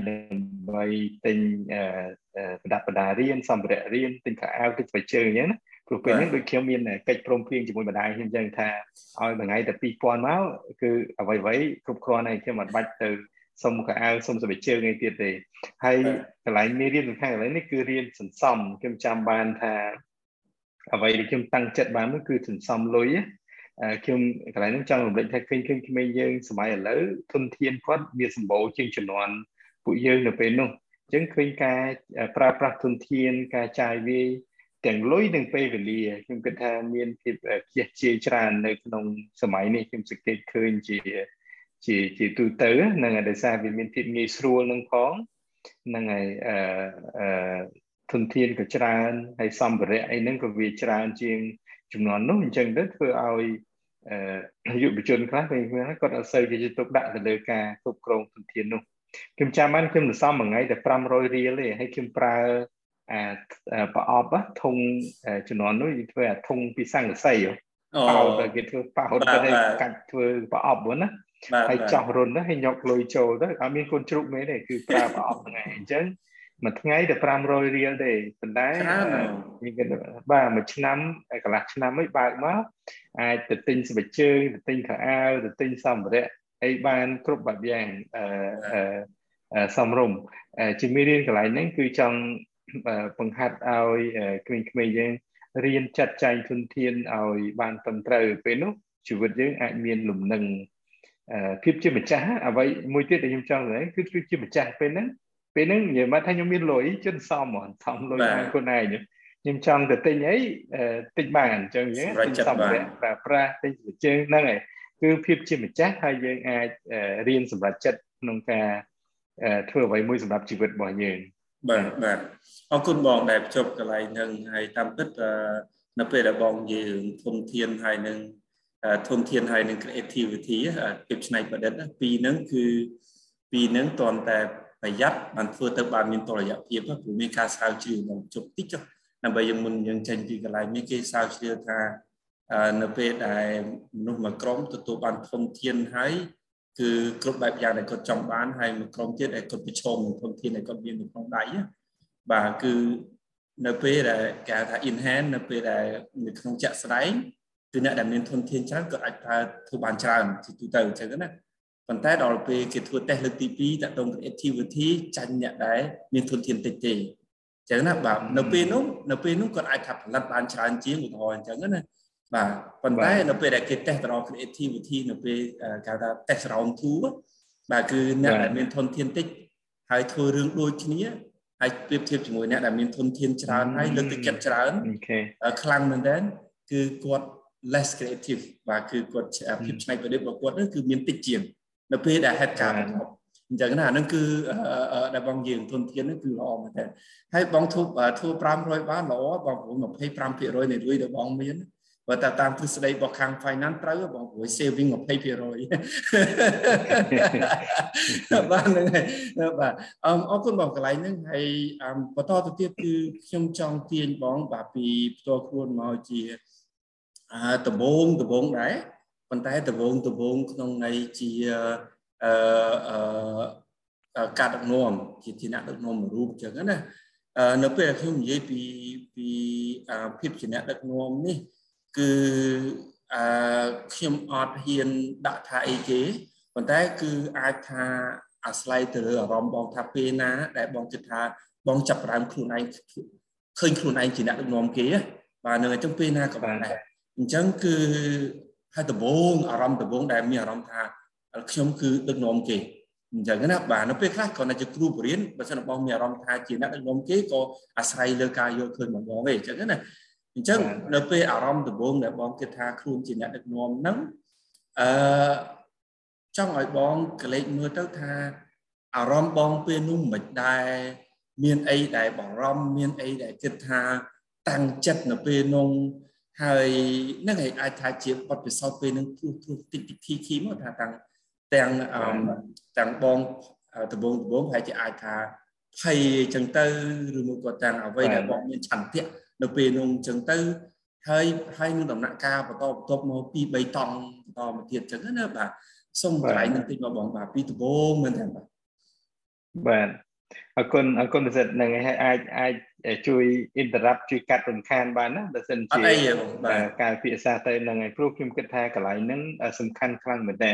S2: ដើម្បីទិញអឺប្រដាប់ប្រដារៀនសម្ភារៈរៀនទិញខោអាវទិញស្បែកជើងអញ្ចឹងណាព្រោះពេលហ្នឹងដូចខ្ញុំមានកិច្ចព្រមព្រៀងជាមួយម្ដាយខ្ញុំអញ្ចឹងថាឲ្យមួយថ្ងៃតែ2000មកគឺអ្វីអ្វីគ្រប់គ្រាន់ហើយខ្ញុំមិនបាច់ទៅសុំកៅអៅសុំស្បែកជើងអីទៀតទេហើយកន្លែងមេរៀនសំខាន់កន្លែងនេះគឺរៀនសន្សំខ្ញុំចាំបានថាអ្វីដែលខ្ញុំតាំងចិត្តបាននោះគឺសន្សំលុយ ខ្ញុំកន្លែងនេះចង់រំលឹកថាឃើញឃើញក្មេងយើងសម័យឥឡូវធនធានគាត់មានសម្បូរជាងជំនាន់ពួកយើងនៅពេលនោះអញ្ចឹងឃើញការប្រើប្រាស់ធនធានការចាយវាយទាំងលុយនិងពេលវេលាខ្ញុំគិតថាមានភាពខ្ជិះជាច្រើននៅក្នុងសម័យនេះខ្ញុំសង្កេតឃើញជាជាជាទូទៅហ្នឹងហើយដោយសារវាមានភាពងាយស្រួលនឹងផងហ្នឹងហើយអឺអឺធនធានក៏ច្រើនហើយសម្ភារៈអីហ្នឹងក៏វាច្រើនជាង ចំនួននោះអញ្ចឹងទៅធ្វើឲ្យអឺយុវជនខ្លះពេលគាត់អត់សូវជាទុកដាក់ទៅលើការគ្រប់គ្រងធនធាននោះខ្ញុំចាំបានខ្ញុំសន្សំមួយថ្ងៃតែ500រៀលទេហើយខ្ញុំប្រើអាប្រអប់ធុងចំនួននោះធ្វើអាធុងពីសង្កសីប៉ោតគេធ្វើប៉ោតទៅកាច់ធ្វើប្រអប់ហ្នឹងណាហើយចោះរុនទៅហើយញកលុយចូលទៅអត់មានកូនជ្រូកមែនទេគឺប្រើប្រអប់ហ្នឹងឯងអញ្ចឹង មួយថ្ងៃតែ500រៀលទេប៉ុន្តែខ្ញុំគិតបាទមួយឆ្នាំកន្លះឆ្នាំហ្នឹងបើកមកអាចទៅទិញស្បែកជើងទៅទិញខោអាវទៅទិញសម្ភារៈអីបានគ្រប់បែបយ៉ាងអឺសំរុំជាមេរៀនកន្លែងហ្នឹងគឺចង់បង្ហាត់ឲ្យក្មេងៗយើងរៀនចាត់ចែងធនធានឲ្យបានត្រឹមត្រូវពេលនោះជីវិតយើងអាចមានលំនឹងភាពជាម្ចាស់អ្វីមួយទៀតដែលខ្ញុំចង់និយាយគឺគឺជាម្ចាស់ពេលហ្នឹង ពេលហ្នឹងនិយាយមកថាខ្ញុំមានលុយជិនសមហ្មងសមលុយឲ្យខ្លួនឯងខ្ញុំចង់ទៅទិញអីទិញបានអញ្ចឹងយើងទិញសម្ភារៈប្រើប្រាស់ទិញជើងហ្នឹងឯងគឺភាពជាម្ចាស់ហើយយើងអាចរៀនសម្រាប់ចិត្តក្នុងការធ្វើអ្វីមួយសម្រាប់ជីវិតរបស់យើង
S1: បាទបាទអរគុណបងដែលជប់កន្លែងហ្នឹងហើយតាមពិតនៅពេលដែលបងយើងធនធានហើយនឹងធនធានហើយនឹង creativity ភាពច្នៃប្រឌិតពីរហ្នឹងគឺពីរហ្នឹងតន់តែ ប្រយ័ត្នបានធ្វើទៅបានមានតរយៈភាពព្រោះមានការស្រាវជ្រាវមកជប់តិចដើម្បីយើងមុនយើងចេញពីកន្លែងនេះគេស្រាវជ្រាវថានៅពេលដែលមនុស្សមួយក្រុមទទួលបានធនធានហើយគឺគ្រប់បែបយ៉ាងដែលគាត់ចង់បានហើយមួយក្រុមទៀតដែលគាត់ប្រឈមនឹងធនធានដែលគាត់មាននៅក្នុងដៃបាទគឺនៅពេលដែលគេថា in hand នៅពេលដែលនៅក្នុងចាក់ស្ដែងគឺអ្នកដែលមានធនធានច្រើនគាត់អាចប្រើធ្វើបានច្រើនជាទូទៅអញ្ចឹងណា ប៉ុន្តែដល់ពេលគេធ្វើតេស្តលើកទី2តកតង creativity ចាញ់អ្នកដែលមានធនធានតិចទេអញ្ចឹងណាបាទនៅពេលនោះនៅពេលនោះគាត់អាចថាផលិតបានច្រើនជាងឧទាហរណ៍អញ្ចឹងណាបាទប៉ុន្តែនៅពេលដែលគេតេស្តដល់ creativity នៅពេលគេថា test round 2បាទគឺអ្នកដែលមានធនធានតិចហើយធ្វើរឿងដូចគ្នាហើយប្រៀបធៀបជាមួយអ្នកដែលមានធនធានច្រើនហើយលើកទឹកចិត្តច្រើនខ្លាំងមែនទែនគឺគាត់ less creative បាទគឺគាត់ភាពច្នៃប្រឌិតរបស់គាត់នោះគឺមានតិចជាង នៅពេលដែលហេតុការណ៍អញ្ចឹងណាអានឹងគឺដែលបងយើងធនធាននេះគឺល្អមែនតើហើយបងធ្វើធ្វើ500បានល្អបងព្រោះ25%នៃលុយដែលបងមានបើតែតាមទ្រឹស្ដីរបស់ខាង finance ត្រូវបងព្រួយ saving 20%បាទហ្នឹងហើយបាទអរគុណបងកន្លែងហ្នឹងហើយបន្តទៅទៀតគឺខ្ញុំចង់ទាញបងបាទពីផ្ទាល់ខ្លួនមកជាដំបងដំបងដែរ ប៉ុន្តែដំបងដំបងក្នុងន័យជាអឺការដឹកនាំជាជាអ្នកដឹកនាំរូបអញ្ចឹងណានៅពេលខ្ញុំនិយាយពីពីភាពជាអ្នកដឹកនាំនេះគឺអឺខ្ញុំអត់ហ៊ានដាក់ថាអីគេប៉ុន្តែគឺអាចថាអាស្រ័យទៅលើអារម្មណ៍បងថាពេលណា ដែលបងគិតថាបងចាប់ផ្ដើមខ្លួនឯងឃើញខ្លួនឯងជាអ្នកដឹកនាំគេបាទនឹងអញ្ចឹងពេលណាក៏បានដែរអញ្ចឹងគឺ ហើយដំបងអារម្មណ៍ដំបងដែលមានអារម្មណ៍ថាខ្ញុំគឺដឹកនាំគេអញ្ចឹងណាបាទនៅពេលខ្លះគាត់តែជាគ្រូបរិញ្ញាបើសិនបងមានអារម្មណ៍ថាជាអ្នកដឹកនាំគេក៏អាស្រ័យលើការយល់ឃើញរបស់បងទេអញ្ចឹងណាអញ្ចឹងនៅពេលអារម្មណ៍ដំបូងដែលបងគិតថាខ្លួនជាអ្នកដឹកនាំហ្នឹងអឺចង់ឲ្យបងកលេចមើលទៅថាអារម្មណ៍បងពេលនោះមិនដែរមានអីដែលបារម្ភមានអីដែលគិតថាតាំងចិត្តនៅពេលនោះ ហើយនឹងឯអាចថាជាបទពិសោធន៍ពេលនឹងព្រោះព្រោះតិចតិចធីធីមកថាទាំងទាំងទាំងបងដំបងដំបងហើយជាអាចថាភ័យអញ្ចឹងទៅឬមួយក៏ទាំងអ្វីដែលបងមានឆន្ទៈនៅពេលនោះអញ្ចឹងទៅហើយហើយនឹងដំណាក់កាលបន្តបន្ទាប់មកពី3តង់បន្តមកទៀតអញ្ចឹងណាបាទសូមកន្លែងនឹងតិចមកបងបាទពីដំបងមែនទេបាទ
S2: បាទអរគុណអរគុណពិសិដ្ឋនឹងអាចអាចជួយ interrupt ជួយកាត់រំខានបានណាបើសិនជាការពិភាក្សាទៅនឹងឯងព្រោះខ្ញុំគិតថាកន្លែងហ្នឹងសំខាន់ខ្លាំងមែនតើ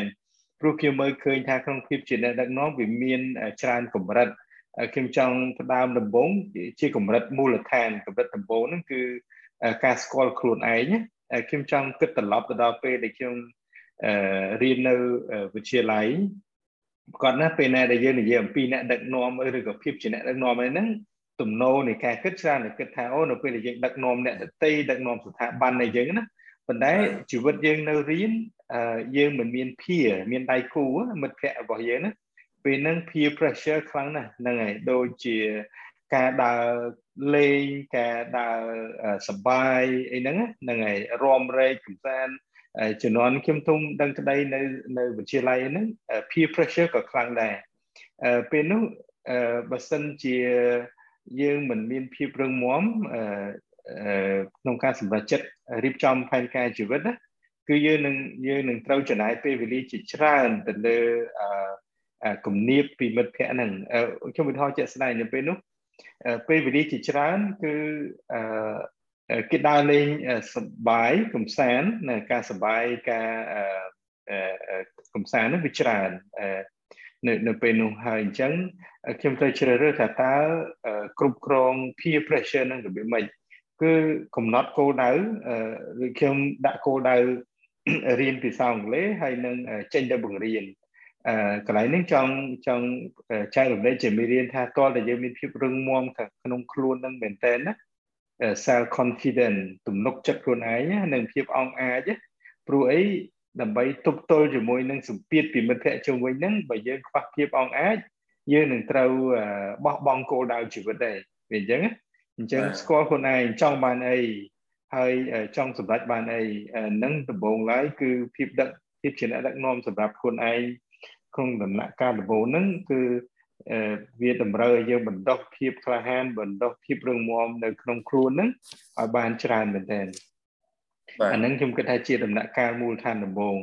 S2: ព្រោះខ្ញុំមើលឃើញថាក្នុងភាពជាអ្នកដឹកនាំវាមានច្រើនកម្រិតខ្ញុំចង់ផ្ដើមដំបូងជាកម្រិតមូលដ្ឋានកម្រិតដំបូងហ្នឹងគឺការស្គាល់ខ្លួនឯងខ្ញុំចង់គិតត្រឡប់ទៅដល់ពេលដែលខ្ញុំរៀននៅវិទ្យាល័យគាត់ណាពេលណាដែលយើងនិយាយអំពីអ្នកដឹកនាំឬក៏ភាពជាអ្នកដឹកនាំហ្នឹង ទំនោរនៃការគិតច្រើនគិតថាអូនៅពេលដែលយើងដឹកនាំអ្នកដតីដឹកនាំស្ថាប័ននៃយើងណាប៉ុន្តែជីវិតយើងនៅរៀនយើងមិនមានភាមានដៃគូមិត្តភ័ក្តិរបស់យើងណាពេលហ្នឹង peer pressure ខ្លាំងណាស់ហ្នឹងហើយដូចជាការដើរលេងការដើរសបាយអីហ្នឹងហ្នឹងហើយរំរែកកំសាន្តជំនាន់ខ្ញុំទុំដឹងក្តីនៅនៅវិទ្យាល័យហ្នឹង peer pressure ក៏ខ្លាំងដែរពេលនោះបើសិនជា យើងមិនមានភាពរឹងមាំក្នុងការសម្រេចចិត្តរៀបចំផែនការជីវិតណាគឺយើងនឹងយើងនឹងត្រូវចំណាយពេលវេលាជាច្រើនទៅលើគំនាបពីមិត្តភ័ក្តិហ្នឹងខ្ញុំឧទាហរណ៍ជាក់ស្ដែងនៅពេលនោះពេលវេលាជាច្រើនគឺគេដើរលេងសបាយកំសាន្តនៅការសបាយការកំសាន្តនោះវាច្រើន នៅនៅពេលនោះហើយអញ្ចឹងខ្ញុំត្រូវជ្រើសរើសថាតើគ្រប់គ្រង peer pressure នឹងរបៀបម៉េចគឺកំណត់គោលដៅឬខ្ញុំដាក់គោលដៅរៀនភាសាអង់គ្លេសហើយនឹងចេញទៅបង្រៀនកន្លែងនេះចង់ចង់ចែករំលែកជាមេរៀនថាតើតែយើងមានភាពរឹងមាំក្នុងខ្លួននឹងមែនតើណា self confident ទំនុកចិត្តខ្លួនឯងនិងភាពអង់អាចព្រោះអី ដើម្បីទប់ទល់ជាមួយនឹងសម្ពាធពីមិត្តភ័ក្តិជុំវិញហ្នឹងបើយើងខ្វះភាពអង់អាចយើងនឹងត្រូវបោះបង់គោលដៅជីវិតដែរវាអញ្ចឹងអញ្ចឹងស្គាល់ខ្លួនឯងចង់បានអីហើយចង់សម្រេចបានអីនឹងដំបូងឡើយគឺភាពដឹកភាពជាអ្នកដឹកនាំសម្រាប់ខ្លួនឯងក្នុងដំណាក់កាលដំបូងហ្នឹងគឺវាតម្រូវឲ្យយើងបណ្ដុះភាពក្លាហានបណ្ដុះភាពរឹងមាំនៅក្នុងខ្លួនហ្នឹងឲ្យបានច្រើនមែនទែន អាហ្នឹងខ្ញុំគិតថាជាដំណាក់កាលមូលដ្ឋានដំបូង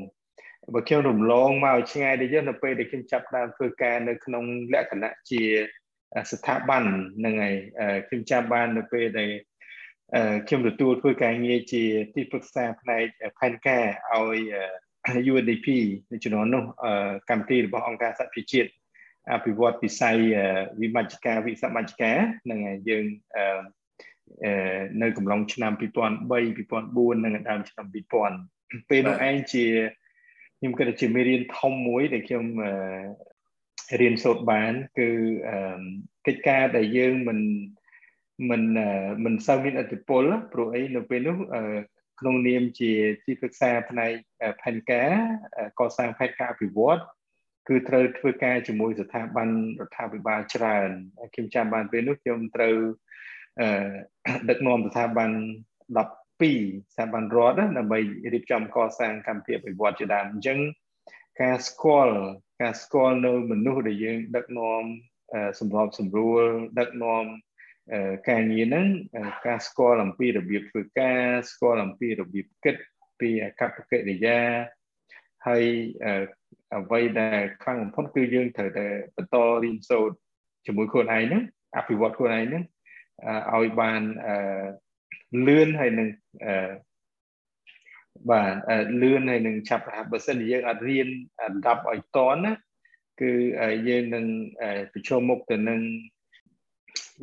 S2: បើខ្ញុំរំលងមកឆ្ងាយដូចនៅពេលដែលខ្ញុំចាប់ដើមធ្វើការនៅក្នុងលក្ខណៈជាស្ថាប័នហ្នឹងហើយខ្ញុំចាប់បាននៅពេលដែលខ្ញុំទទួលធ្វើការងារជាទីប្រឹក្សាផ្នែកផែនការឲ្យ UNDP នៅជំនាន់នោះកម្មវិធីរបស់អង្គការសហប្រជាជាតិអភិវឌ្ឍវិស័យវិមជ្ឈការវិសមជ្ឈការនឹងយើង នៅកំឡុងឆ្នាំ2003 2004និងដើមឆ្នាំ2000ពេលនោះឯងជាខ្ញុំគិតថាជាមេរៀនធំមួយដែលខ្ញុំរៀនសូត្របានគឺកិច្ចការដែលយើងមិនមិនមិនសូវមានអធិពលព្រោះអីនៅពេលនោះក្នុងនាមជាទីប្រឹក្សាផ្នែកផែនការកសាងផែនការអភិវឌ្ឍគឺត្រូវធ្វើការជាមួយស្ថាប័នរដ្ឋាភិបាលច្រើនខ្ញុំចាំបានពេលនោះខ្ញុំត្រូវ ដឹកនាំស្ថាប័ន12ស្ថាប័នរដ្ឋដើម្បីរៀបចំកសាងកម្មវិធីអភិវឌ្ឍជាដើមអញ្ចឹងការស្គាល់ការស្គាល់នៅមនុស្សដែលយើងដឹកនាំសម្របសម្រួលដឹកនាំការងារហ្នឹងការស្គាល់អំពីរបៀបធ្វើការស្គាល់អំពីរបៀបគិតពីអកប្បកិរិយាហើយអ្វីដែលខ្លាំងបំផុតគឺយើងត្រូវតែបន្តរៀនសូត្រជាមួយខ្លួនឯងហ្នឹងអភិវឌ្ឍខ្លួនឯងហ្នឹង ឲ្យបានលឿនហើយនឹងបាទលឿនហើយនឹងឆាប់រហ័សបើសិនជាយើងអត់រៀនអណ្ដាប់ឲ្យតន់ណាគឺយើងនឹងប្រឈមមុខទៅនឹង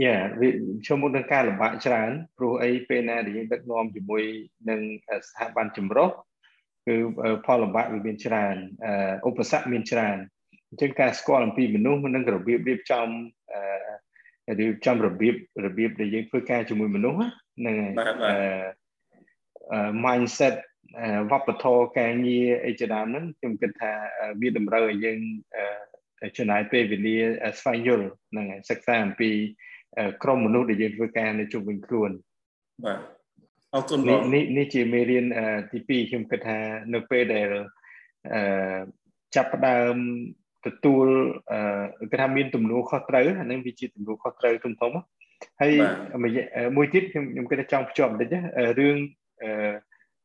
S2: យ៉ាវាឈមមុខនឹងការលំបាកច្រើនព្រោះអីពេលណាដែលយើងដឹកនាំជាមួយនឹងស្ថាប័នចម្រុះគឺផលលំបាកវាមានច្រើនឧបសគ្គមានច្រើនអញ្ចឹងការស្គាល់អំពីមនុស្សនិងរបៀបរៀបចំ រៀបចំរបៀបរបៀបដែលយើងធ្វើការជាមួយមនុស្សហ្នឹងហើយ mindset វប្បធម៌ការងារអីជាដើមហ្នឹងខ្ញុំគិតថាវាតម្រូវឲ្យយើងចំណាយពេលវេលាស្វែងយល់ហ្នឹងហើយសិក្សាអំពីក្រុមមនុស្សដែលយើងធ្វើការនៅជុំវិញខ្លួន
S1: បាទអអរគុណបង
S2: នេះនេះជាមេរៀនទី2ខ្ញុំគិតថានៅពេលដែលអឺចាប់ផ្ដើម ទទួលអឺគេថាមានទំនួលខុសត្រូវអានឹងវាជាទំនួលខុសត្រូវធំធំហើយមួយទៀតខ្ញុំខ្ញុំគិតថាចង់ភ្ជាប់បន្តិចរឿងអឺ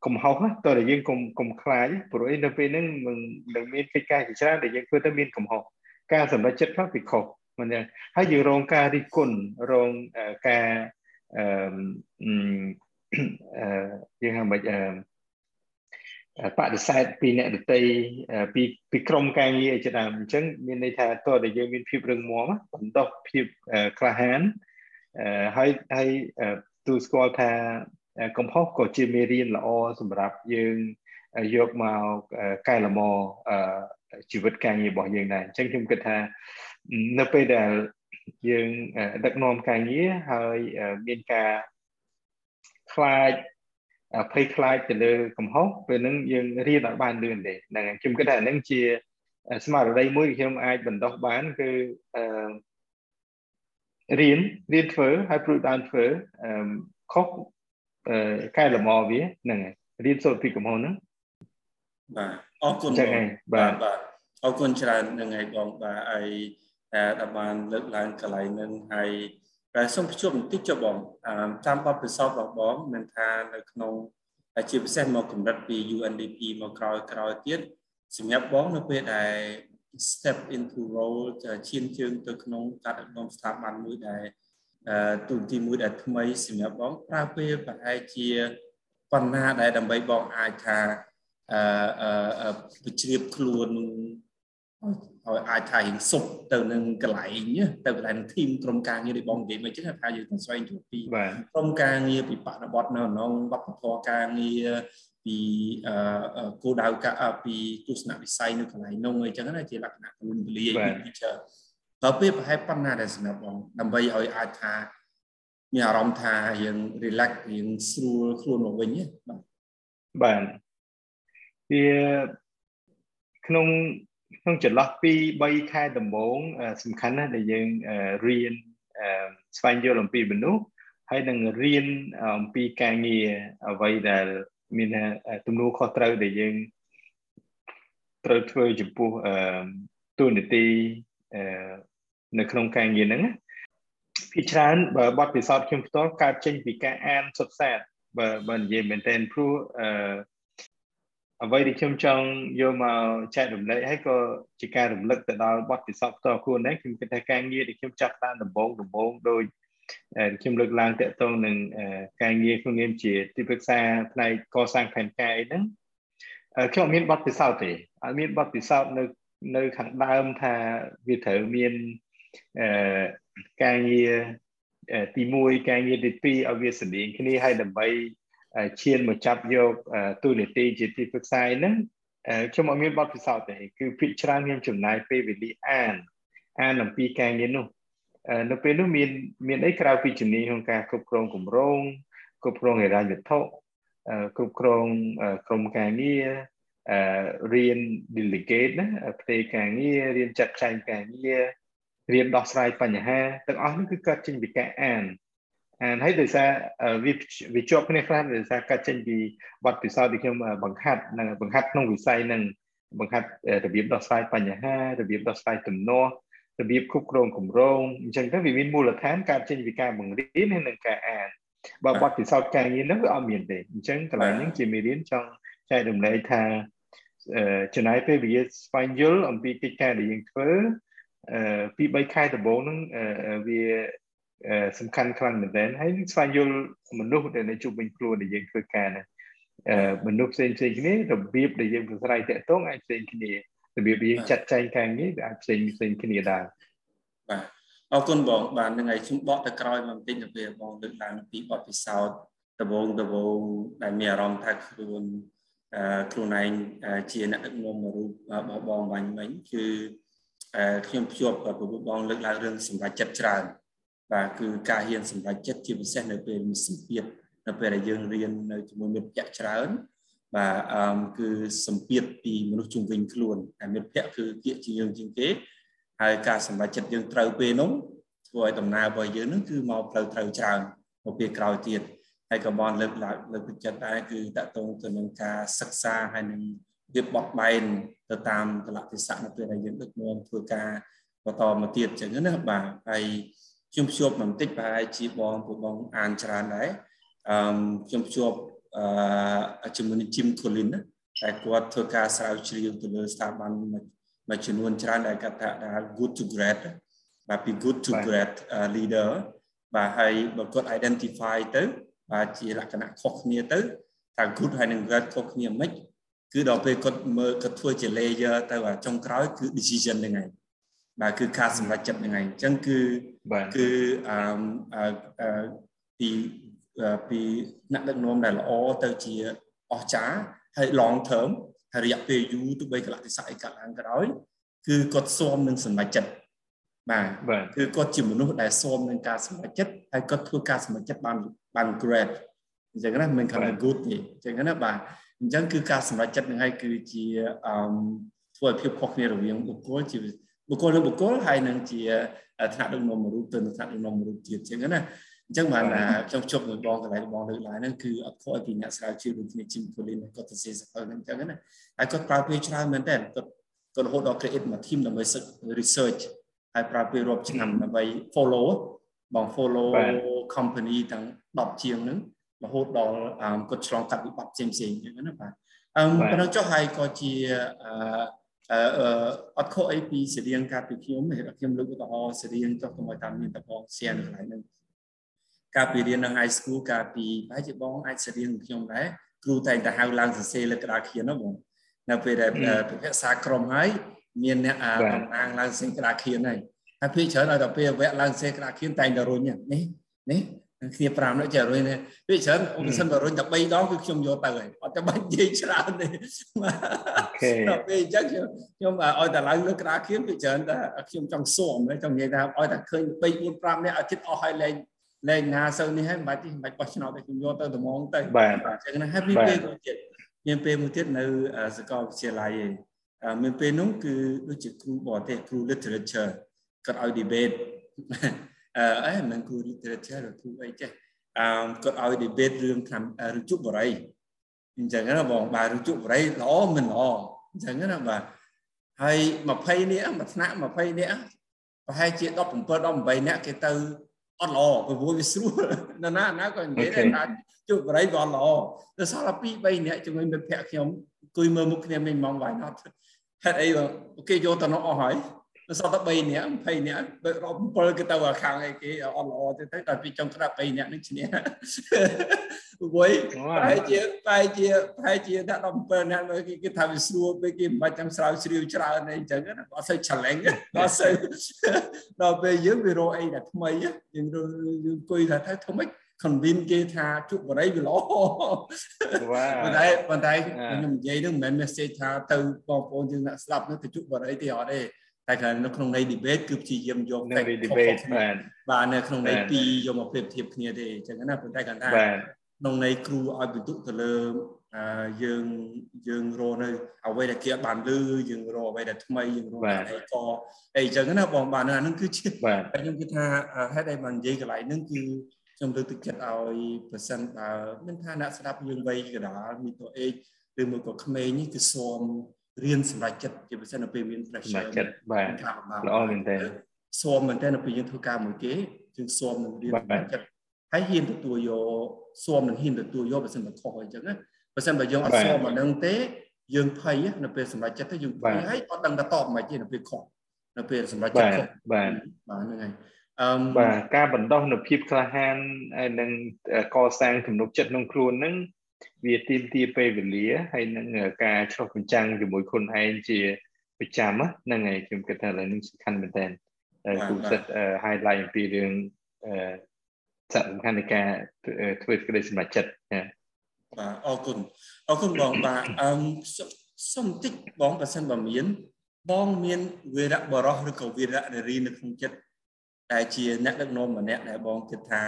S2: កំហុសតើយើងកុំកុំខ្លាចព្រោះឯនៅពេលហ្នឹងនឹងមានកិច្ចការជាច្រើនដែលយើងធ្វើទៅមានកំហុសការសម្រេចចិត្តខ្លះពីខុសមិនយ៉ាងហើយយើងរងការរិះគន់រងការអឺអឺយើងហៅមិនអឺ បដិសេធពីអ្នកដតីពីពីក្រុមការងារជាដើមអញ្ចឹងមានន័យថាតើដែលយើងមានភាពរឹងមាំបណ្ដោះភាពក្លាហានហើយហើយទូស្គាល់ថាកំហុសក៏ជាមេរៀនល្អសម្រាប់យើងយកមកកែលម្អជីវិតការងាររបស់យើងដែរអញ្ចឹងខ្ញុំគិតថានៅពេលដែលយើងដឹកនាំការងារហើយមានការខ្លាច ភ័យខ្លាចទៅលើកំហុសពេលហ្នឹងយើងរៀនអត់បានលឿនទេហ្នឹងហើយខ្ញុំគិតថាហ្នឹងជាស្មារតីមួយខ្ញុំអាចបណ្ដោះបានគឺអឺរៀនរៀនធ្វើហើយព្រួយបានធ្វើអឺខុសកែលម្អវាហ្នឹងហើយរៀនសូត្រពីកំហុសហ្នឹង
S1: បាទអរគុណបងបាទបាទអរគុណច្រើននឹងហើយបងបាទហើយដែលបានលើកឡើងកន្លែងហ្នឹងហើយ តែសូមបញ្ជាក់បន្តិចចុះបងតាមបទពិសោធន៍របស់បងមានថានៅក្នុងជាពិសេសមកកម្រិតពី UNDP មកក្រោយក្រោយទៀតសម្រាប់បងនៅពេលដែល step into role ឈានជើងទៅក្នុងការដឹកនាំស្ថាប័នមួយដែលទូទីមួយដែលថ្មីសម្រាប់បងប្រើពេលប្រហែលជាបណ្ណាដែលដើម្បីបងអាចថាអឺវិជ្រាបខ្លួន ឲ្យអាចថារៀងសុបទៅនឹងកន្លែងទៅកន្លែងធីមក្រុមការងាររបស់និយាយមកចឹងថាយើងស្វែងយល់ពីក្រុមការងារពីបរិបទនៅក្នុងវប្បធម៌ការងារពីគោលដៅកាពីទស្សនវិស័យនៅកន្លែងនោះអីចឹងណាជាលក្ខណៈខ្លួនពលាយ feature តើពេលប្រហែលប៉ុណ្ណាដែលសម្រាប់បងដើម្បីឲ្យអាចថាមានអារម្មណ៍ថាយើង relax យើងស្រួលខ្លួនមកវិញបាទ
S2: បាទវាក្នុង ក្នុងចន្លោះពី3ខែដំបូងសំខាន់ណាស់ដែលយើងរៀនស្វែងយល់អំពីមនុស្សហើយនឹងរៀនអំពីការងារអ្វីដែលមានទំនួលខុសត្រូវដែលយើងត្រូវធ្វើចំពោះទូនីតិនៅក្នុងការងារហ្នឹងពីច្រើនបើបទពិសោធន៍ខ្ញុំផ្ទាល់កើតចេញពីការអានសុទ្ធសាធបើបើនិយាយមែនទែនព្រោះអឺ អ្វីដែលខ្ញុំចង់យកមកចែករំលែកហើយក៏ជាការរំលឹកទៅដល់បទពិសោធន៍ផ្ទាល់ខ្លួនដែរខ្ញុំគិតថាការងារដែលខ្ញុំចាប់តាមដំបូងដំបូងដោយខ្ញុំលើកឡើងតកតងនឹងការងារក្នុងនាមជាទីប្រឹក្សាផ្នែកកសាងផែនការអីហ្នឹងខ្ញុំអត់មានបទពិសោធន៍ទេអត់មានបទពិសោធន៍នៅនៅខាងដើមថាវាត្រូវមានអឺការងារទី1ការងារទី2ឲ្យវាស្តៀងគ្នាហើយដើម្បី ឈានមកចាប់យកទូនីតិជាទីប្រឹក្សាហ្នឹងខ្ញុំអត់មានបទពិសោធន៍ទេគឺភាគច្រើនខ្ញុំចំណាយពេលវេលាអានអានអំពីការងារនោះនៅពេលនោះមានមានអីក្រៅពីជំនាញក្នុងការគ្រប់គ្រងគម្រោងគ្រប់គ្រងហិរញ្ញវត្ថុគ្រប់គ្រងក្រុមការងាររៀន delegate ណាផ្ទៃការងាររៀនចាត់ចែងការងាររៀនដោះស្រាយបញ្ហាទាំងអស់នេះគឺកើតចេញពីការអានអាន ហើយដោយសារវាវាជាប់គ្នាខ្លះដោយសារកាត់ចេញពីបទពិសោធន៍ដែលខ្ញុំបង្ហាត់និងបង្ហាត់ក្នុងវិស័យនឹងបង្ហាត់របៀបដោះស្រាយបញ្ហារបៀបដោះស្រាយទំនាស់របៀបគ្រប់គ្រងគម្រោងអញ្ចឹងទៅវាមានមូលដ្ឋានកើតចេញពីការបង្រៀនហើយនិងការអានបើបទពិសោធន៍ការងារនោះវាអត់មានទេអញ្ចឹងកន្លែងនេះជាមេរៀនចង់ចែករំលែកថាចំណាយពេលវេលាស្វែងយល់អំពីកិច្ចការដែលយើងធ្វើពី3ខែដំបូងហ្នឹងវា សំខាន់ខ្លាំងមែនទែនហើយស្វែងយល់មនុស្សដែលនៅជុំវិញខ្លួនដែលយើងធ្វើការហ្នឹងមនុស្សផ្សេងផ្សេងគ្នារបៀបដែលយើងប្រស្រ័យតាក់ទងអាចផ្សេងគ្នារបៀបយើងចាត់ចែងការងារវាអាចផ្សេងផ្សេងគ្នាដែរ
S1: បាទអរគុណបងបាទនឹងហើយខ្ញុំបកទៅក្រោយមកបន្តិចទៅពេលបងលើកឡើងពីបទពិសោធន៍ដបងដបងដែលមានអារម្មណ៍ថាខ្លួនខ្លួនឯងជាអ្នកដឹកនាំមួយរូបរបស់បងបាញ់មិញគឺខ្ញុំភ្ជាប់ប្រពន្ធបងលើកឡើងរឿងសម្រាប់ចិត្តច្រើន បាទគឺការហ៊ានសម្រេចចិត្តជាពិសេសនៅពេលមានសម្ពាធនៅពេលដែលយើងរៀននៅជាមួយមិត្តភ័ក្តិច្រើនបាទអឺគឺសម្ពាធពីមនុស្សជុំវិញខ្លួនតែមិត្តភ័ក្តិគឺគៀកជាយើងជាងគេហើយការសម្រេចចិត្តយើងត្រូវពេលនោះធ្វើឲ្យដំណើររបស់យើងនឹងគឺមកផ្លូវត្រូវច្រើនមកពេលក្រោយទៀតហើយក៏បានលើកឡើងលើកទឹកចិត្តដែរគឺតកតងទៅនឹងការសិក្សាហើយនឹងវាបត់បែនទៅតាមកលៈទេសៈនៅពេលដែលយើងដឹកនាំធ្វើការបន្តមកទៀតចឹងណាបាទហើយ ខ្ញុំភ្ជាប់បន្តិចប្រហែលជាបងពួកបងអានច្រើនដែរអឺខ្ញុំភ្ជាប់អឺជាមួយនឹង Jim Collins ណាតែគាត់ធ្វើការស្រាវជ្រាវទៅលើស្ថាប័នមួយចំនួនច្រើនដែលគាត់ថា good to great បាទពី good to great leader បាទហើយបើគាត់ identify ទៅបាទជាលក្ខណៈខុសគ្នាទៅថា good ហើយនឹង great ខុសគ្នាមិនគឺដល់ពេលគាត់មើលគាត់ធ្វើជា layer ទៅអាចុងក្រោយគឺ decision ហ្នឹងឯង បាទគឺការសម្រេចចិត្តហ្នឹងឯងអញ្ចឹងគឺគឺអឺពីពីអ្នកដឹកនាំដែលល្អទៅជាអស្ចារ្យហើយ long term ហើយរយៈពេលយូរទោះបីកលៈទេសៈឯកាត់ឡើងក៏ដោយគឺគាត់ស៊ាំនឹងសម្រេចចិត្តបាទគឺគាត់ជាមនុស្សដែលស៊ាំនឹងការសម្រេចចិត្តហើយគាត់ធ្វើការសម្រេចចិត្តបានបាន great អញ្ចឹងណាមិនខំ good ទេអញ្ចឹងណាបាទអញ្ចឹងគឺការសម្រេចចិត្តនឹងហើយគឺជាអឺធ្វើឲ្យភាពខុសគ្នារវាងបុគ្គលជា បុគ្គលនិងបុគ្គលហើយនឹងជាថ្នាក់ដឹកនាំរូបទៅនឹងថ្នាក់ដឹកនាំរូបទៀតអញ្ចឹងណាអញ្ចឹងបានខ្ញុំជប់មួយបងកន្លែងបងលើកឡើងហ្នឹងគឺអត់ខុសពីអ្នកស្រាវជ្រាវដូចគ្នាជីមពូលីនគាត់ទៅសេសភៅហ្នឹងអញ្ចឹងណាហើយគាត់ប្រើពេលច្រើនមែនតើគាត់គាត់រហូតដល់ create មួយ team ដើម្បី research ហើយប្រើពេលរាប់ឆ្នាំដើម្បី follow បង follow company ទាំង10ជាងហ្នឹងរហូតដល់គាត់ឆ្លងកាត់វិបត្តិផ្សេងផ្សេងអញ្ចឹងណាបាទអឺប៉ុណ្ណឹងចុះហើយក៏ជាអឺ អត់ខុសអីពីសេរៀងកាលពីខ្ញុំខ្ញុំលើកឧទាហរណ៍សេរៀងចុះកុំឲ្យតាមមានតបង share នៅកន្លែងហ្នឹងកាលពីរៀននៅ high school កាលពីប្រហែលជាបងអាចសេរៀងខ្ញុំដែរគ្រូតែងតែហៅឡើងសរសេរលើក្តារខៀនណាបងនៅពេលដែលពិភាក្សាក្រុមហើយមានអ្នកតំណាងឡើងសរសេរក្តារខៀនហើយហើយពេលច្រើនឲ្យដល់ពេលវគ្គឡើងសរសេរក្តារខៀនតែងតែរុញនេះនេះ គ្នា5នាក់ចេះរុញនេះពេលច្រើនអូមិនសិនបើរុញតែ3ដងគឺខ្ញុំយកទៅហើយអត់តែបាច់និយាយច្រើនទេដល់ពេលអញ្ចឹងខ្ញុំខ្ញុំឲ្យតែឡើងលើក្តារខៀនពេលច្រើនតែខ្ញុំចង់សួរចង់និយាយថាឲ្យតែឃើញ3 4 5នាក់ឲ្យចិត្តអស់ហើយលែងលេងណាសូវនេះហើយមិនបាច់ទេមិនបាច់បោះឆ្នោតទេខ្ញុំយកទៅត្មងទៅ
S2: បាទ
S1: អញ្ចឹងណាហើយមានពេលមួយទៀតមានពេលមួយទៀតនៅសាកលវិទ្យាល័យឯងមានពេលនោះគឺដូចជាគ្រូបរទេសគ្រូ literature គាត់ឲ្យ debate អឺអេមិនគ្រូ literature ឬគ្រូអីចេះអឺគាត់ឲ្យ debate រឿងតាមរជុបរិយអញ្ចឹងណាបងបាទរជុបរិយល្អមិនល្អអញ្ចឹងណាបាទហើយ20នាក់មួយថ្នាក់20នាក់ប្រហែលជា17 18នាក់គេទៅអត់ល្អព្រោះវាស្រួលណាណាណាក៏និយាយដែរថាជួបបរិយក៏ល្អទៅសល់តែ2 3នាក់ជាមួយមិត្តភក្តិខ្ញុំអង្គុយមើលមុខគ្នាមិញហ្មង why not ហេតុអីគេយកទៅនោះអស់ហើយ ទៅសល់តែ3នាក់20នាក់បើរាប់7គេទៅអាខាងអីគេអត់ល្អទេទៅតែពីចុងក្តាប់3នាក់នឹងឈ្នះវ័យប្រហែលជាប្រហែលជាប្រហែលជាដាក់17នាក់គេគេថាវាស្រួលពេលគេមិនបាច់ចាំស្រាវជ្រាវច្រើនអីអញ្ចឹងណាអត់សូវ challenge អត់សូវដល់ពេលយើងវារកអីដែលថ្មីយើងយើងអង្គុយថាថាធ្វើម៉េច convince គេថាជក់បរិយវាល្អប៉ុន្តែប៉ុន្តែខ្ញុំនិយាយនឹងមិនមែន message ថាទៅបងប្អូនយើងអ្នកស្ដាប់នោះទៅជក់បរិយទេអត់ទេ តែគ្រាន់នៅក្នុងន័យ debate គឺព្យាយាមយក
S2: debate បាទ
S1: បាទនៅក្នុងន័យពីរយកមកប្រៀបធៀបគ្នាទេអញ្ចឹងណាប៉ុន្តែគាត់ថាក្នុងន័យគ្រូឲ្យបន្ទុកទៅលើយើងយើងរកនៅអ្វីដែលគេអត់បានលឺយើងរកអ្វីដែលថ្មីយើងរកអីក៏អីអញ្ចឹងណាបងបាទហ្នឹងគឺជាខ្ញុំគិតថាហេតុអីបាននិយាយកន្លែងហ្នឹងគឺខ្ញុំលើកទឹកចិត្តឲ្យប្រសិនបើមានថាអ្នកស្ដាប់យើងវ័យកណ្ដាលមានតអេកឬមួយក៏ក្មេងនេះគឺស៊ាំ រៀនសម្រាប់ចិត្តជាពិសេសនៅពេលមាន
S2: pressure ចិត្តបាទល្អមែនតើ
S1: ស៊ាំមែនតើនៅពេលយើងធ្វើការមួយគេយើងស៊ាំនឹងរៀនសម្រាប់ចិត្តហើយហ៊ានទទួលយកស៊ាំនឹងហ៊ានទទួលយកបើសិនតែខុសអញ្ចឹងណាបើសិនបើយើងអត់ស៊ាំអានឹងទេយើងភ័យនៅពេលសម្រាប់ចិត្តទៅយើងភ័យហើយអត់ដឹងថាតបមិនទេនៅពេលខុសនៅពេលសម្រាប់ចិត្តខុស
S2: បាទ
S1: បាទហ្នឹងហើយ
S2: អឺបាទការបណ្ដោះនៅភាពក្លាហាននិងកសាងទំនុកចិត្តក្នុងខ្លួនហ្នឹង វាទាមទារពេលវេលាហើយនឹងការឆ្លុះបញ្ចាំងជាមួយខ្លួនឯងជាប្រចាំហ្នឹងហើយខ្ញុំគិតថាឥឡូវនេះសំខាន់មែនតើគូសិត highlight អំពីរឿងសំខាន់នៃការធ្វើក្តីសម្រេចចិត្តណា
S1: បាទអរគុណអរគុណបងបាទអឺសុំតិចបងបើសិនបើមានបងមានវីរៈបរោះឬក៏វីរៈនារីនៅក្នុងចិត្តដែលជាអ្នកដឹកនាំម្នាក់ដែលបងគិតថា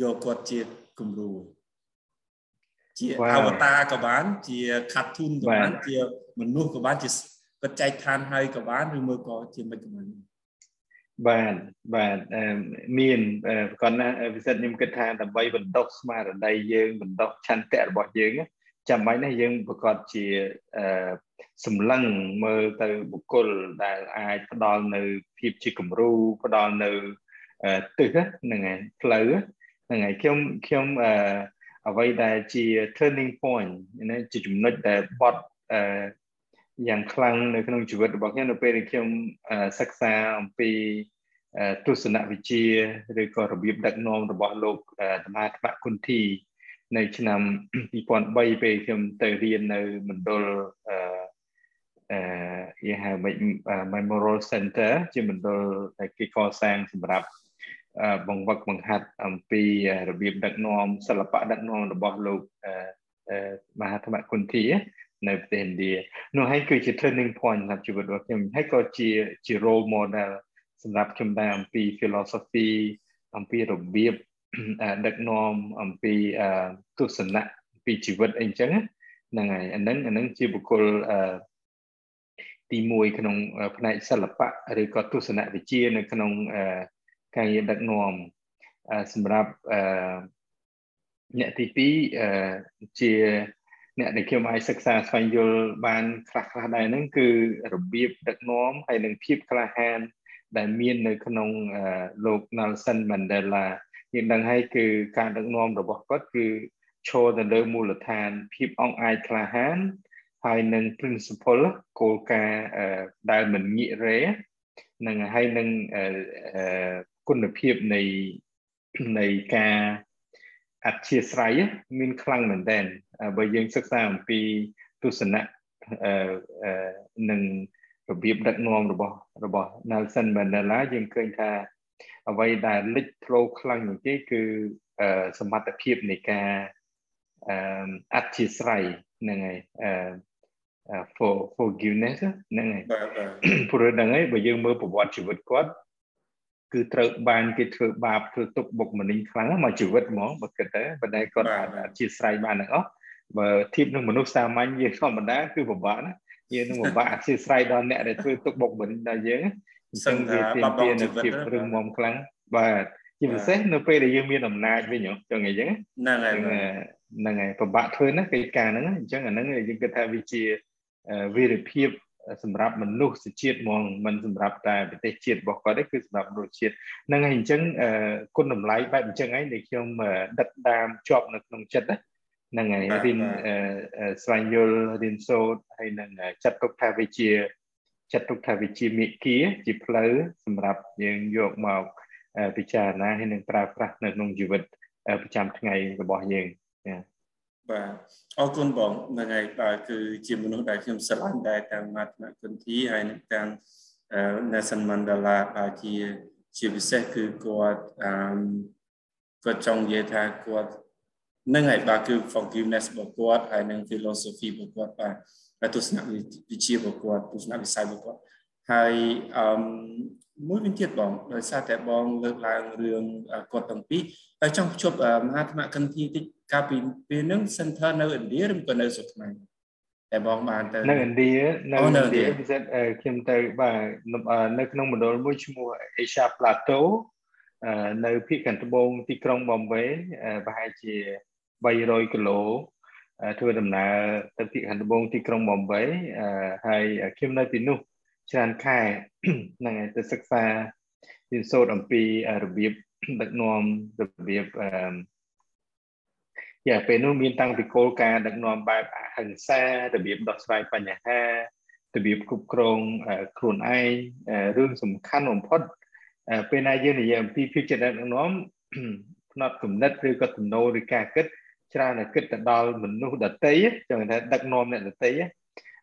S1: យកគាត់ជាគំរូ ជាអវតារក៏បាន ជាខាត់ធូនក៏បាន ជាមនុស្សក៏បានជាគាត់ចែកឋានហើយក៏បានឬមើលក៏ជាមិនក៏បាន
S2: បាទបាទមានប្រកបណាវិសិទ្ធខ្ញុំគិតថាដើម្បីបណ្ដុះស្មារតីយើងបណ្ដុះឆន្ទៈរបស់យើងចាំបាច់ណាស់យើងប្រកបជាសម្លឹងមើលទៅបុគ្គលដែលអាចផ្ដល់នៅភាពជាគំរូផ្ដល់នៅទិសហ្នឹងហើយផ្លូវហ្នឹងហើយខ្ញុំខ្ញុំអ្វីដែលជា turning point ណាជាចំណុចដែលបត់យ៉ាងខ្លាំងនៅក្នុងជីវិតរបស់ខ្ញុំនៅពេលដែលខ្ញុំសិក្សាអំពីទស្សនវិជ្ជាឬក៏របៀបដឹកនាំរបស់លោកធម្មថ្មគុន្ធីនៅឆ្នាំ2003ពេលខ្ញុំទៅរៀននៅមណ្ឌលអឺអឺគេហៅ Memorial Center ជាមណ្ឌលដែលគេកសាងសម្រាប់ បង្វឹកបង្ហាត់អំពីរបៀបដឹកនាំសិល្បៈដឹកនាំរបស់លោកមហាធម្មគុន្ធីនៅប្រទេសឥណ្ឌានោះហើយគឺជា turning point សម្រាប់ជីវិតរបស់ខ្ញុំហើយក៏ជាជា role model សម្រាប់ខ្ញុំដែរអំពី philosophy អំពីរបៀបដឹកនាំអំពីទស្សនៈអំពីជីវិតអីចឹងហ្នឹងហើយអាហ្នឹងអាហ្នឹងជាបុគ្គលទី1ក្នុងផ្នែកសិល្បៈឬក៏ទស្សនវិជ្ជានៅក្នុង ការងារដឹកនាំសម្រាប់អ្នកទី2ជាអ្នកដែលខ្ញុំអាចសិក្សាស្វែងយល់បានខ្លះខ្លះដែរហ្នឹងគឺរបៀបដឹកនាំហើយនិងភាពក្លាហាន ដែលមាននៅក្នុងលោក Nelson Mandela យើងដឹងហើយគឺការដឹកនាំរបស់គាត់គឺឈរទៅលើមូលដ្ឋាន ភាពអង្អាចក្លាហាន ហើយនឹង principle គោលការណ៍ដែលមិនងាករេនឹងហើយនឹង គុណភាពនៃនៃការអធិស្ឋានមានខ្លាំងមែនទែនបើយើងសិក្សាអំពីទស្សនៈនឹងរបៀបដឹកនាំរបស់របស់ Nelson Mandela យើងឃើញថាអ្វីដែលលេចធ្លោខ្លាំងជាងគេគឺសមត្ថភាពនៃការអធិស្ឋានហ្នឹងហើយ for forgiveness ហ្នឹងហើយព្រោះហ្នឹងហើយបើយើងមើលប្រវត្តិជីវិតគាត់ គឺត្រូវបានគេធ្វើបាបធ្វើទុកបុកម្នេញខ្លាំងមកជីវិតហ្មងបើគិតទៅប៉ុន្តែគាត់អាចអធិស្ឋានបានទាំងអស់បើធៀបនឹងមនុស្សសាមញ្ញយើងធម្មតាគឺពិបាកណាយើងនឹងពិបាកអធិស្ឋានដល់អ្នកដែលធ្វើទុកបុកម្នេញដល់យើង
S1: សឹងថាបបជីវិត
S2: រឹងមាំខ្លាំងបាទជាពិសេសនៅពេលដែលយើងមានអំណាចវិញចឹងអញ្ចឹង
S1: ហ្នឹងហើយ
S2: ហ្នឹងហើយពិបាកធ្វើណាកិច្ចការហ្នឹងអញ្ចឹងអាហ្នឹងយើងគិតថាវាជាវីរភាព សម្រាប់មនុស្សជាតិហ្មងមិនសម្រាប់តែប្រទេសជាតិរបស់គាត់ទេគឺសម្រាប់មនុស្សជាតិហ្នឹងហើយអញ្ចឹងគុណតម្លៃបែបអញ្ចឹងហើយដែលខ្ញុំដិតដាមជាប់នៅក្នុងចិត្តហ្នឹងហើយរៀនស្វែងយល់រៀនសូត្រហើយនឹងចាត់ទុកថាវាជាចាត់ទុកថាវាជាមេគាជាផ្លូវសម្រាប់យើងយកមកពិចារណាហើយនឹងប្រើប្រាស់នៅក្នុងជីវិតប្រចាំថ្ងៃរបស់យើងចា៎
S1: បាទអរគុណបងហ្នឹងហើយបាទគឺជាមនុស្សដែលខ្ញុំស្រឡាញ់ដែរតាមមាត្មគុណធីហើយនឹងតាម Nelson Mandela បាទជាជាពិសេសគឺគាត់អឺគាត់ចង់និយាយថាគាត់នឹងហើយបាទគឺ forgiveness របស់គាត់ហើយនឹង philosophy របស់គាត់បាទទស្សនវិជ្ជារបស់គាត់ទស្សនវិស័យរបស់គាត់ហើយអឺ មួយវិញទៀតបងដោយសារតែបងលើកឡើងរឿងគាត់ទាំងពីរហើយចង់ភ្ជាប់មហាថ្មកិនធីតិចកាលពីពេលហ្នឹង center នៅឥណ្ឌាឬក៏នៅស្រុកខ្មែរតែបងបានទៅ
S2: នៅឥណ្ឌានៅឥណ្ឌាពិសេសខ្ញុំទៅបាទនៅក្នុងមណ្ឌលមួយឈ្មោះ Asia Plateau នៅភាគខាងត្បូងទីក្រុងប៊ុំបេប្រហែលជា300គីឡូធ្វើដំណើរទៅភាគខាងត្បូងទីក្រុងប៊ុំបេហើយខ្ញុំនៅទីនោះ ច្រើនខែហ្នឹងហើយទៅសិក្សារៀនសូត្រអំពីរបៀបដឹកនាំរបៀបអឺយ៉ាពេលនោះមានតាំងពីគោលការណ៍ដឹកនាំបែបអហិង្សារបៀបដោះស្រាយបញ្ហារបៀបគ្រប់គ្រងខ្លួនឯងរឿងសំខាន់បំផុតពេលណាយើងនិយាយអំពីភាពជាដឹកនាំផ្នត់គំនិតឬក៏ទំនោរឬការគិតច្រើនតែគិតទៅដល់មនុស្សដតីចឹងថាដឹកនាំអ្នកដតី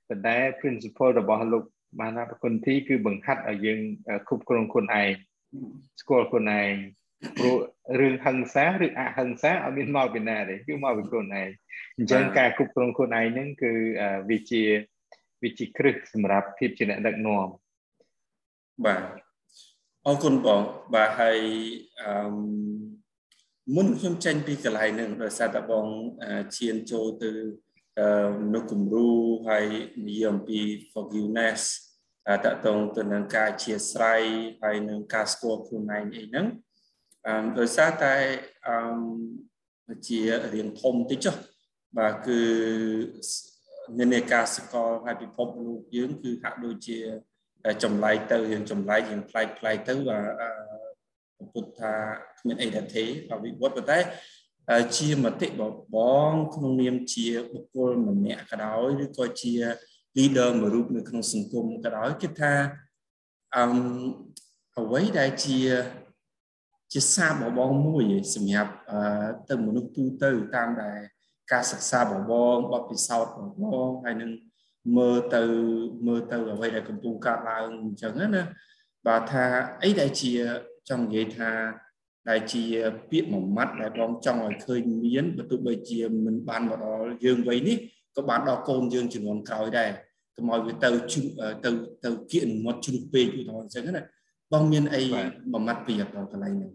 S2: ប៉ុន្តែ principle របស់លោក មហាប្រគុណទីគឺបង្ហាត់ឲ្យយើងគ្រប់គ្រងខ្លួនឯងស្គាល់ខ្លួនឯងព្រោះរឿងហិង្សាឬអហិង្សាអត់មានមកពីណាទេគឺមកពីខ្លួនឯងអញ្ចឹងការគ្រប់គ្រងខ្លួនឯងហ្នឹងគឺវាជាវាជាគ្រឹះសម្រាប់ភាពជាអ្នកដឹកនាំ
S1: បាទអរគុណបងបាទហើយអឺមុនខ្ញុំចេញពីកន្លែងហ្នឹងដោយសារតែបងឈានចូលទៅ នៅគំរូហើយនិយាយអំពី forgiveness តកតងទៅនឹងការអធិស្ឋានហើយនឹងការស្គាល់ខ្លួនឯងអីហ្នឹងអឺដោយសារតែអឺជារៀងធំតិចចុះបាទគឺនិន្នាការសកលហើយពិភពលោកយើង គឺហាក់ដូចជាចម្លែកទៅយើងចម្លែកយើងប្លែកប្លែកទៅបាទពុទ្ធថាគ្មានអីដែលទេបាទវិវត្តប៉ុន្តែ ជាមតិបបងក្នុងនាមជាបុគ្គលម្នាក់ក៏ដោយឬក៏ជា leader មួយរូបនៅក្នុងសង្គមក៏ដោយគិតថាអឹមអ្វីដែលជាជាសារបបងមួយសម្រាប់ទៅមនុស្សទូទៅតាមដែលការសិក្សាបបងបទពិសោធន៍បបងហើយនឹងមើលទៅមើលទៅអ្វីដែលកំពុងកើតឡើងអញ្ចឹងណាបាទថាអីដែលជាចង់និយាយថា ដែលជាពាក្យមួយម៉ាត់ដែលបងចង់ឲ្យឃើញមានបើទោះបីជាមិនបានមកដល់យើងវ័យនេះក៏បានដល់កូនយើងចំនួនក្រោយដែរកុំឲ្យវាទៅទៅទៅគៀកមុតជ្រុះពេកឧទាហរណ៍អញ្ចឹងណាបងមានអីមួយម៉ាត់ពីដល់កន្លែងហ្នឹង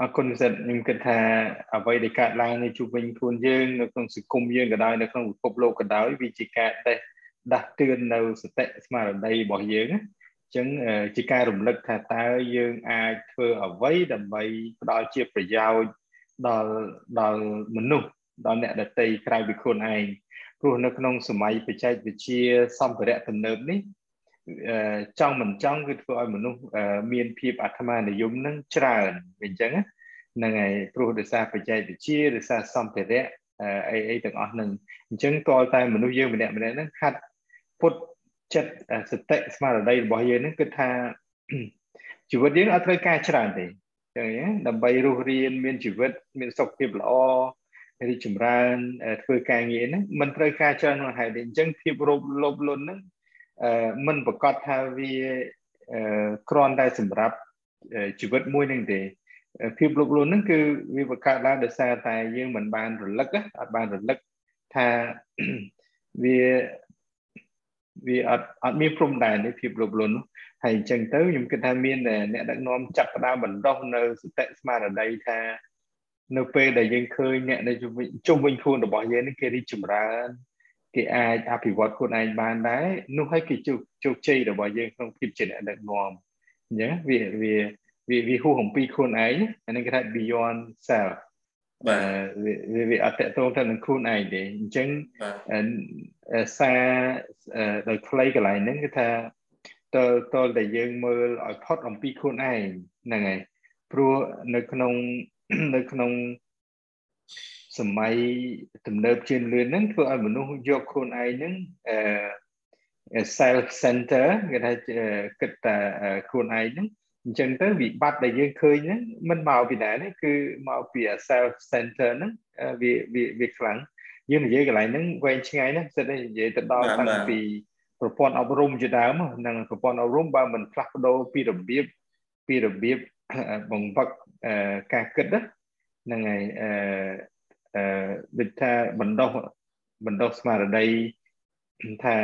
S2: អរគុណសិទ្ធខ្ញុំគិតថាអ្វីដែលកើតឡើងនៅជុំវិញខ្លួនយើងនៅក្នុងសង្គមយើងក៏ដោយនៅក្នុងពិភពលោកក៏ដោយវាជាការតេះដាស់តឿននៅសតិស្មារតីរបស់យើងណាអញ្ចឹងជាការរំលឹកថាតើយើងអាចធ្វើអ្វីដើម្បីផ្ដល់ជាប្រយោជន៍ដល់ដល់មនុស្សដល់អ្នកដទៃក្រៅពីខ្លួនឯងព្រោះនៅក្នុងសម័យបច្ចេកវិទ្យាសម្ភារៈទំនើបនេះចង់មិនចង់គឺធ្វើឲ្យមនុស្សមានភាពអាត្មានិយមនឹងច្រើនអញ្ចឹងហ្នឹងហើយព្រោះដោយសារបច្ចេកវិទ្យាដោយសារសម្ភារៈអីអីទាំងអស់ហ្នឹងអញ្ចឹងតលតែមនុស្សយើងម្នាក់ម្នាក់ហ្នឹងហាត់ពុត ចិត្តសតិស្មារតីរបស់យើងហ្នឹងគឺថាជីវិតយើងអត់ត្រូវការច្រើនទេចឹងដើម្បីរស់រានមានជីវិតមានសុខភាពល្អរីកចម្រើនធ្វើការងារហ្នឹងមិនត្រូវការច្រើននោះហើយអញ្ចឹងភាពរោគលោភលន់ហ្នឹងមិនប្រកាសថាវាគ្រាន់តែសម្រាប់ជីវិតមួយនឹងទេភាពលោកលួនហ្នឹងគឺវាបង្កើតឡើងដោយសារតែយើងមិនបានរលឹកអត់បានរលឹកថាវា វាអត់អត់មានព្រំដែនទេភាពលោកលួនហើយអញ្ចឹងទៅខ្ញុំគិតថាមានអ្នកដឹកនាំចាប់ផ្ដើមបណ្ដោះនៅសតិស្មារតីថានៅពេលដែលយើងឃើញអ្នកនៅជុំវិញខ្លួនរបស់យើងនេះគេរីកចម្រើនគេអាចអភិវឌ្ឍខ្លួនឯងបានដែរនោះហើយគេជោគជោគជ័យរបស់យើងក្នុងភាពជាអ្នកដឹកនាំអញ្ចឹងវាវាវាវាហួសអំពីខ្លួនឯងអានេះគេថា beyond self បាទវាវាអត់តកតងទៅនឹងខ្លួនឯងទេអញ្ចឹងសារដោយខ្លីកន្លែងហ្នឹងគឺថាតើតើតែយើងមើលឲ្យផុតអំពីខ្លួនឯងហ្នឹងហើយព្រោះនៅក្នុងនៅក្នុងសម័យទំនើបជាលឿនហ្នឹងធ្វើឲ្យមនុស្សយកខ្លួនឯងហ្នឹងអឺ self center គេថាគិតតែខ្លួនឯងហ្នឹង អញ្ចឹងទៅវិបត្តិដែលយើងឃើញហ្នឹងមិនមកពីណាទេគឺមកពី self center ហ្នឹងវាវាវាខ្លាំងយើងនិយាយកន្លែងហ្នឹងវែងឆ្ងាយណាស់សិតតែនិយាយទៅដល់តាំងពីប្រព័ន្ធអប់រំជាដើមហ្នឹងប្រព័ន្ធអប់រំបើមិនផ្លាស់ប្ដូរពីរបៀបពីរបៀបបង្វឹកការគិតហ្នឹងហើយអឺអឺដូចថាបណ្ដោះបណ្ដោះស្មារតីថា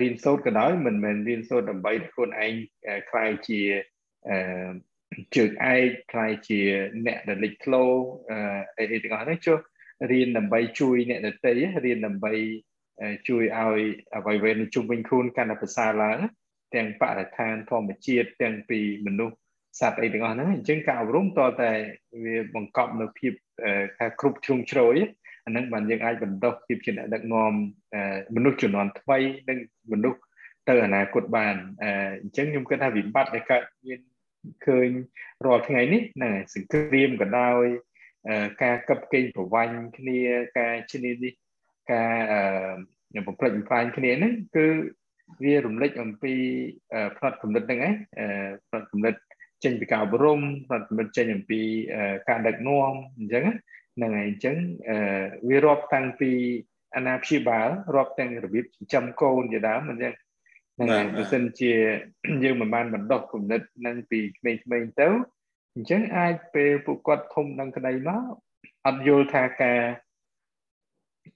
S2: រៀនសូត្រក៏ដោយមិនមែនរៀនសូត្រដើម្បីខ្លួនឯងខ្លាយជា អឺជើងឯកខ្លាយជាអ្នកដែលលេចធ្លោអីទាំងអស់ហ្នឹងចុះរៀនដើម្បីជួយអ្នកដទៃរៀនដើម្បីជួយឲ្យអ្វីៗនៅជុំវិញខ្លួនកាន់តែប្រសើរឡើងទាំងបរិស្ថានធម្មជាតិទាំងពីមនុស្សសត្វអីទាំងអស់ហ្នឹងអញ្ចឹងការអប់រំតតែវាបង្កប់នៅភាពថាគ្រប់ជ្រុងជ្រោយអាហ្នឹងបានយើងអាចបណ្ដុះភាពជាអ្នកដឹកនាំមនុស្សជំនាន់ថ្មីនិងមនុស្សទៅអនាគតបានអញ្ចឹងខ្ញុំគិតថាវិបត្តិដែលកើតមាន ឃើញរាល់ថ្ងៃនេះហ្នឹងសង្គ្រាមក៏ដោយការកឹបកេងប្រវាញ់គ្នាការឈ្នានេះការបំផ្លិចបំផ្លាញគ្នាហ្នឹងគឺវារំលេចអំពីផ្នែកគំនិតហ្នឹងឯងផ្នែកគំនិតចេញពីការអប់រំរដ្ឋមិត្តចេញអំពីការដឹកនាំអញ្ចឹងហ្នឹងហើយអញ្ចឹងវារាប់តាំងពីអាណាព្យាបាលរាប់ទាំងរបៀបចិញ្ចឹមកូនជាដើមអញ្ចឹង ហ្នឹងហើយបើសិនជាយើងមិនបានបណ្ដុះគំនិតនឹងពីក្មេងៗទៅអញ្ចឹងអាចពេលពួកគាត់ធំនឹងក្តីមកអត់យល់ថាការ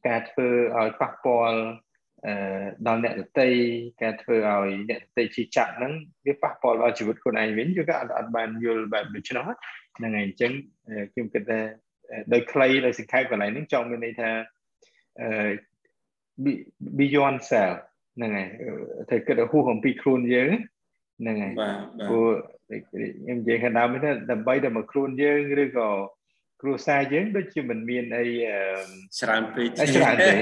S2: ការធ្វើឲ្យប៉ះពាល់អឺដល់អ្នកដតីការធ្វើឲ្យអ្នកដតីជិះចាក់ហ្នឹងវាប៉ះពាល់ដល់ជីវិតខ្លួនឯងវិញគឺក៏អត់អត់បានយល់បែបដូច្នោះហ្នឹងហើយអញ្ចឹងខ្ញុំគិតថាដោយខ្លីដោយសង្ខេបកន្លែងហ្នឹងចង់មានន័យថាអឺ beyond self ហ្នឹងហើយតែគិតឲ្យហួសអំពីខ្លួនយើងហ្នឹងហើយ
S1: បាទ
S2: ព្រោះខ្ញុំនិយាយខាងដើមនេះដើម្បីតែមកខ្លួនយើងឬក៏គ្រួសារយើងដូចជាមិនមានអី
S1: ច្រើនពេក
S2: ច្រើនទេ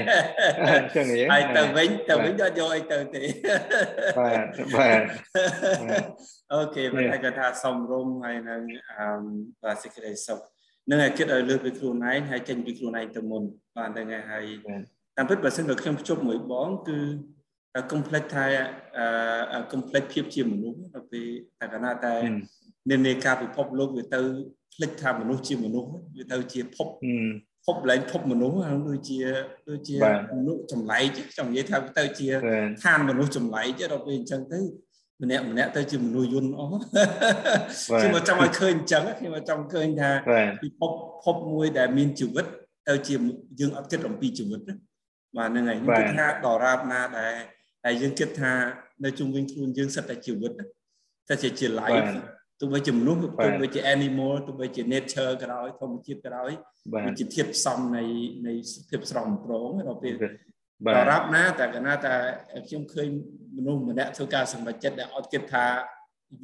S2: អញ្ចឹង
S1: ហើយទៅវិញទៅវិញអត់យកអីទៅទេ
S2: បាទបាទ
S1: អូខេមិនថាគាត់ថាសំរុំហើយនឹងអឺបាទសេចក្តីសុខនឹងឲ្យគិតឲ្យលើកពីខ្លួនឯងហើយចេញពីខ្លួនឯងទៅមុនបាទហ្នឹងហើយតាមពិតបើសិនបើខ្ញុំភ្ជាប់មួយបងគឺ complex ថា complex ភាពជាមនុស្សដល់ពេលតែកណាតែនិន្នាការពិភពលោកវាទៅភ្លេចថាមនុស្សជាមនុស្សវាទៅជាភពភពឡើងភពមនុស្សដូចជាដូចជាមនុស្សចម្លែកចង់និយាយថាទៅជាឋានមនុស្សចម្លែកដល់ពេលអញ្ចឹងទៅម្នាក់ម្នាក់ទៅជាមនុស្សយន្តអស់ខ្ញុំមកចង់ឲ្យឃើញអញ្ចឹងខ្ញុំមកចង់ឃើញថាពិភពភពមួយដែលមានជីវិតទៅជាយើងអត់គិតអំពីជីវិតបាទហ្នឹងហើយខ្ញុំគិតថាដរាបណាដែល ដែលយើងគិតថានៅជុំវិញខ្លួនយើងសិតតែជីវិតតែជាជា life ទោះបីជាមនុស្សទោះបីជា animal ទោះបីជា nature ក៏ដោយធម្មជាតិក៏ដោយវាជាធាតុផ្សំនៃនៃភាពស្រស់ប្រងដល់ពេលដរាបណាតែកណាតែខ្ញុំឃើញមនុស្សម្នាក់ធ្វើការសម្រេចចិត្តដែលអត់គិតថា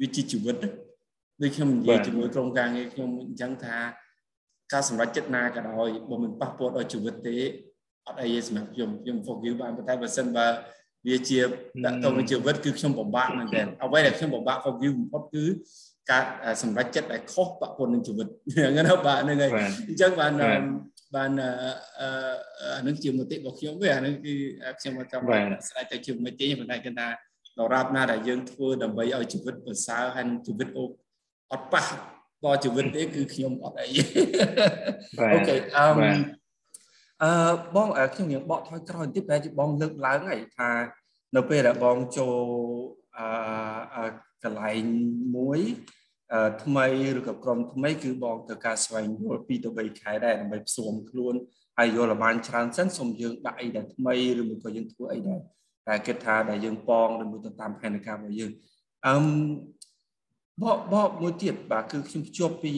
S1: វាជាជីវិតដូចខ្ញុំនិយាយជាមួយក្រុមការងារខ្ញុំអញ្ចឹងថាការសម្រេចចិត្តណាក៏ដោយបើមិនប៉ះពាល់ដល់ជីវិតទេអត់អីទេសម្រាប់ខ្ញុំខ្ញុំ forgive បានប៉ុន្តែបើសិនបើ វាជាដាក់ទៅនឹងជីវិតគឺខ្ញុំពិបាកមែនទែនអ្វីដែលខ្ញុំពិបាក forgive បំផុតគឺការសម្រេចចិត្តដែលខុសប៉ះពាល់នឹងជីវិតហ្នឹងណាបាទហ្នឹងហើយអញ្ចឹងបានបានអានឹងជាមតិរបស់ខ្ញុំវិញអានឹងគឺខ្ញុំមកចង់ស្ដាយទៅជាមតិប៉ុន្តែគឺថាដរាបណាដែលយើងធ្វើដើម្បីឲ្យជីវិតប្រសើរហើយជីវិតអូអត់ប៉ះដល់ជីវិតទេគឺខ្ញុំអត់អីអូខេអឺ អឺបងខ្ញុំនឹងបកថយក្រោយបន្តិចតែបងលើកឡើងហើយថានៅពេលដែលបងចូលអឺកន្លែងមួយថ្មីឬក៏ក្រុមថ្មីគឺបងត្រូវការស្វែងយល់2ទៅ3ខែដែរដើម្បីផ្សំខ្លួនហើយយល់ឲ្យបានច្រើនសិនសូមយើងដាក់អីដែលថ្មីឬមួយក៏យើងធ្វើអីដែលតែគិតថាដែលយើងប៉ងឬមួយទៅតាមផែនការរបស់យើងអឹមបបបមួយទៀតបាទគឺខ្ញុំភ្ជាប់ពី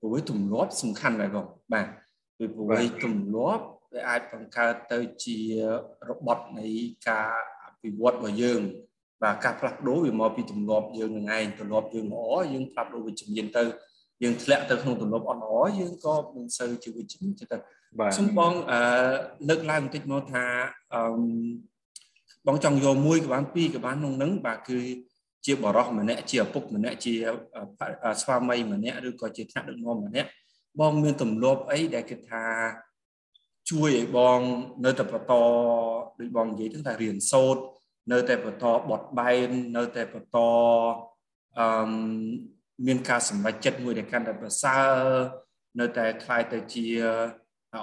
S1: ប្រវេទម្លាប់សំខាន់ដែរបងបាទពីប្រវេទម្លាប់ វាអាចបង្កើតទៅជារបត់នៃការអភិវឌ្ឍរបស់យើងបាទការផ្លាស់ប្ដូរវាមកពីទម្លាប់យើងនឹងឯងទម្លាប់យើងល្អយើងផ្លាស់ប្ដូរវិជ្ជមានទៅយើងធ្លាក់ទៅក្នុងទម្លាប់អត់ល្អយើងក៏មិនសូវជាវិជ្ជមានទៅខ្ញុំបងអឺលើកឡើងបន្តិចមកថាអឺបងចង់យកមួយក៏បានពីរក៏បានក្នុងនឹងបាទគឺជាបរោះម្នាក់ជាឪពុកម្នាក់ជាស្វាមីម្នាក់ឬក៏ជាថ្នាក់ដឹកនាំម្នាក់បងមានទម្លាប់អីដែលគេថា ជួយឲ្យបងនៅតែបន្តដូចបងនិយាយទៅថារៀនសូត្រនៅតែបន្តបត់បែននៅតែបន្តអឺមានការសម្រេចចិត្តមួយដែលកាន់តែប្រសើរនៅតែខ្លាយទៅជា